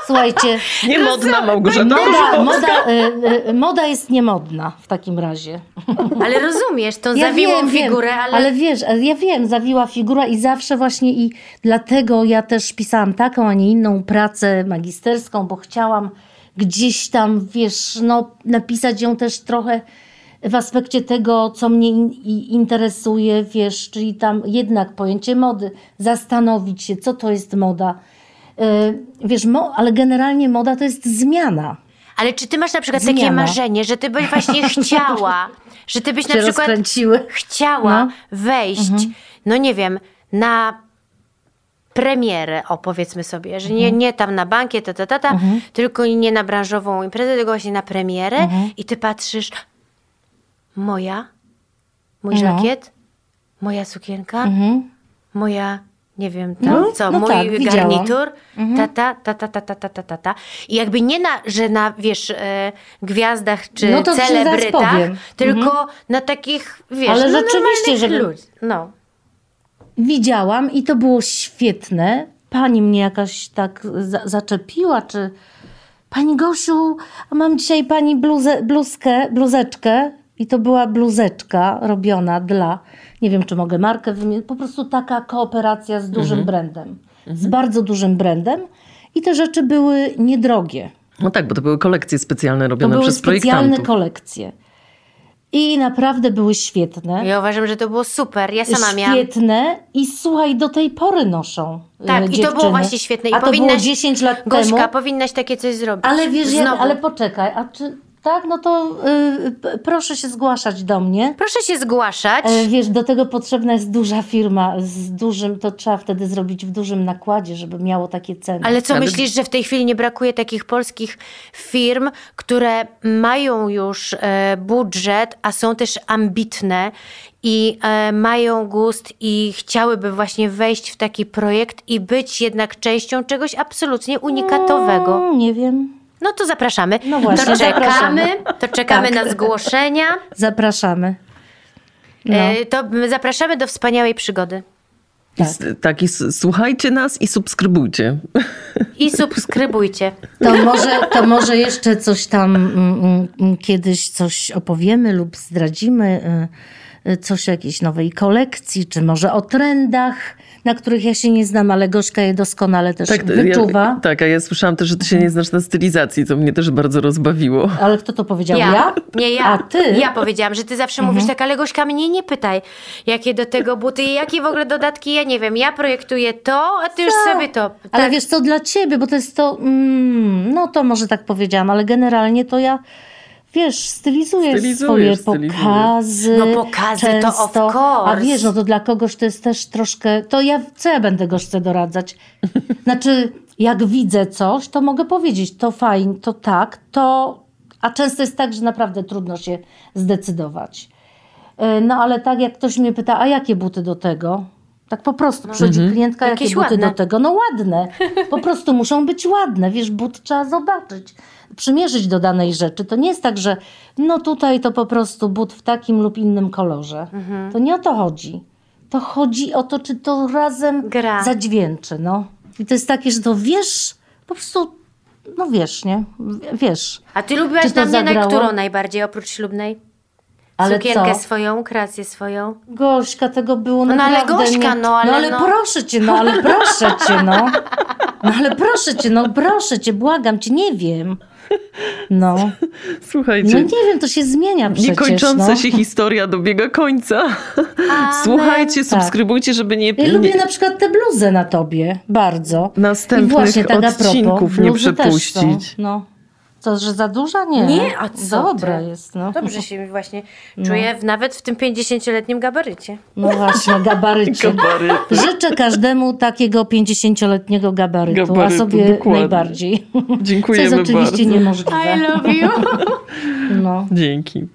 Słuchajcie, Niemodna Małgorzata moda, moda, y, y, moda jest niemodna w takim razie. Ale rozumiesz, tą zawiłą figurę, ale... ale wiesz, ja wiem, zawiła figura i zawsze właśnie i dlatego ja też pisałam taką, a nie inną pracę magisterską, bo chciałam gdzieś tam, wiesz, no, napisać ją też trochę w aspekcie tego, co mnie in, interesuje, wiesz, czyli tam jednak pojęcie mody, zastanowić się, co to jest moda. Y, Wiesz, mo, ale generalnie moda to jest zmiana. Ale czy ty masz na przykład takie Zmiana. marzenie, że ty byś właśnie chciała, że ty byś na przykład chciała No. wejść, no nie wiem, na premierę, o powiedzmy sobie, że nie, nie tam na bankiet, ta, ta, ta, ta, tylko nie na branżową imprezę, tylko właśnie na premierę i ty patrzysz, moja, mój No. żakiet, moja sukienka, Mhm. moja, nie wiem, tam, No, co, no mój tak, widziałam. Mhm. garnitur, ta, ta, ta, ta, ta, ta, ta, ta, ta, ta. I jakby nie na, że na, wiesz, e, gwiazdach czy No celebrytach, tylko na takich, wiesz, Ale no, rzeczywiście, żeby- ludzi. No. Widziałam i to było świetne. Pani mnie jakaś tak za zaczepiła, czy Pani Gosiu, a mam dzisiaj pani bluzę, bluzkę, bluzeczkę i to była bluzeczka robiona dla, nie wiem czy mogę markę wymienić, po prostu taka kooperacja z dużym brandem, z bardzo dużym brandem i te rzeczy były niedrogie. No tak, bo to były kolekcje specjalne To robione były przez specjalne projektantów. kolekcje. I naprawdę były świetne. Ja uważam, że to było super. Ja sama miałam. Świetne i słuchaj, do tej pory noszą. Tak, e, i to dziewczyny. było właśnie świetne. I A to było powinnaś- 10 lat Gośka, temu. powinnaś takie coś zrobić. Ale wiesz, Znowu. ale poczekaj, a czy tak, no to y, proszę się zgłaszać do mnie. Proszę się zgłaszać. E, Wiesz, do tego potrzebna jest duża firma z dużym, to trzeba wtedy zrobić w dużym nakładzie, żeby miało takie ceny. Ale co myślisz, że w tej chwili nie brakuje takich polskich firm, które mają już e, budżet, a są też ambitne i e, mają gust i chciałyby właśnie wejść w taki projekt i być jednak częścią czegoś absolutnie unikatowego? Mm, nie wiem. No to zapraszamy. No właśnie, to czekamy, zapraszamy. to czekamy Tak. na zgłoszenia. Zapraszamy. No. E, to zapraszamy do wspaniałej przygody. S- Tak, i s- słuchajcie nas i subskrybujcie. I subskrybujcie. To może, to może jeszcze coś tam mm, mm, kiedyś coś opowiemy lub zdradzimy, y, coś o jakiejś nowej kolekcji, czy może o trendach, na których ja się nie znam, ale Gośka je doskonale też Tak, wyczuwa. Ja, tak, a ja słyszałam też, że ty się nie znasz na stylizacji, co mnie też bardzo rozbawiło. Ale kto to powiedział? Ja? Ja? Nie ja. A ty? Mhm. Ja powiedziałam, że ty zawsze mówisz tak, ale Gośka mnie nie pytaj, jakie do tego buty i jakie w ogóle dodatki, ja nie wiem. Ja projektuję to, a ty już sobie to. Ale tak. wiesz co, dla ciebie, bo to jest to, mm, no to może tak powiedziałam, ale generalnie to ja, wiesz, swoje Stylizujesz, stylizujesz. pokazy. No pokazy to często, of course. A wiesz, no to dla kogoś to jest też troszkę, to ja, co ja będę gośce doradzać? Znaczy, jak widzę coś, to mogę powiedzieć, to fajnie, to tak, to, a często jest tak, że naprawdę trudno się zdecydować. E, No ale tak jak ktoś mnie pyta, a jakie buty do tego? Tak po prostu przychodzi klientka, jakie Jakieś buty ładne. do tego? No ładne. Po prostu muszą być ładne. Wiesz, but trzeba zobaczyć, przymierzyć do danej rzeczy. To nie jest tak, że no tutaj to po prostu but w takim lub innym kolorze. Mhm. To nie o to chodzi. To chodzi o to, czy to razem Gra. zadźwięczy. No. I to jest takie, że to wiesz, po prostu, no wiesz, nie? Wiesz. A ty lubiłaś na mnie na którą najbardziej, oprócz ślubnej? Ale Sukienkę co? swoją, kreację swoją. Gośka, tego było No, no ale naprawdę Gośka, nie... no, ale no ale no. proszę cię, no ale proszę cię, no. No ale proszę cię, no proszę cię, błagam cię, nie wiem. No, Słuchajcie, no nie wiem, to się zmienia przecież, niekończąca no. się historia dobiega końca. Słuchajcie, Tak. subskrybujcie, żeby nie... Ja lubię na przykład tę bluzę na tobie, bardzo. Następnych I właśnie tak a propos, odcinków nie też przepuścić. Są, no. Co, że za duża? Nie. Nie, a co Dobra ty? jest, no. Dobrze się właśnie czuję w, nawet w tym 50-letnim gabarycie. No właśnie, gabarycie. Gabaryty. Życzę każdemu takiego 50-letniego gabarytu, Gabarytu, a sobie dokładnie. najbardziej. Co Dziękujemy jest oczywiście bardzo. niemożliwe. I love you. No. Dzięki.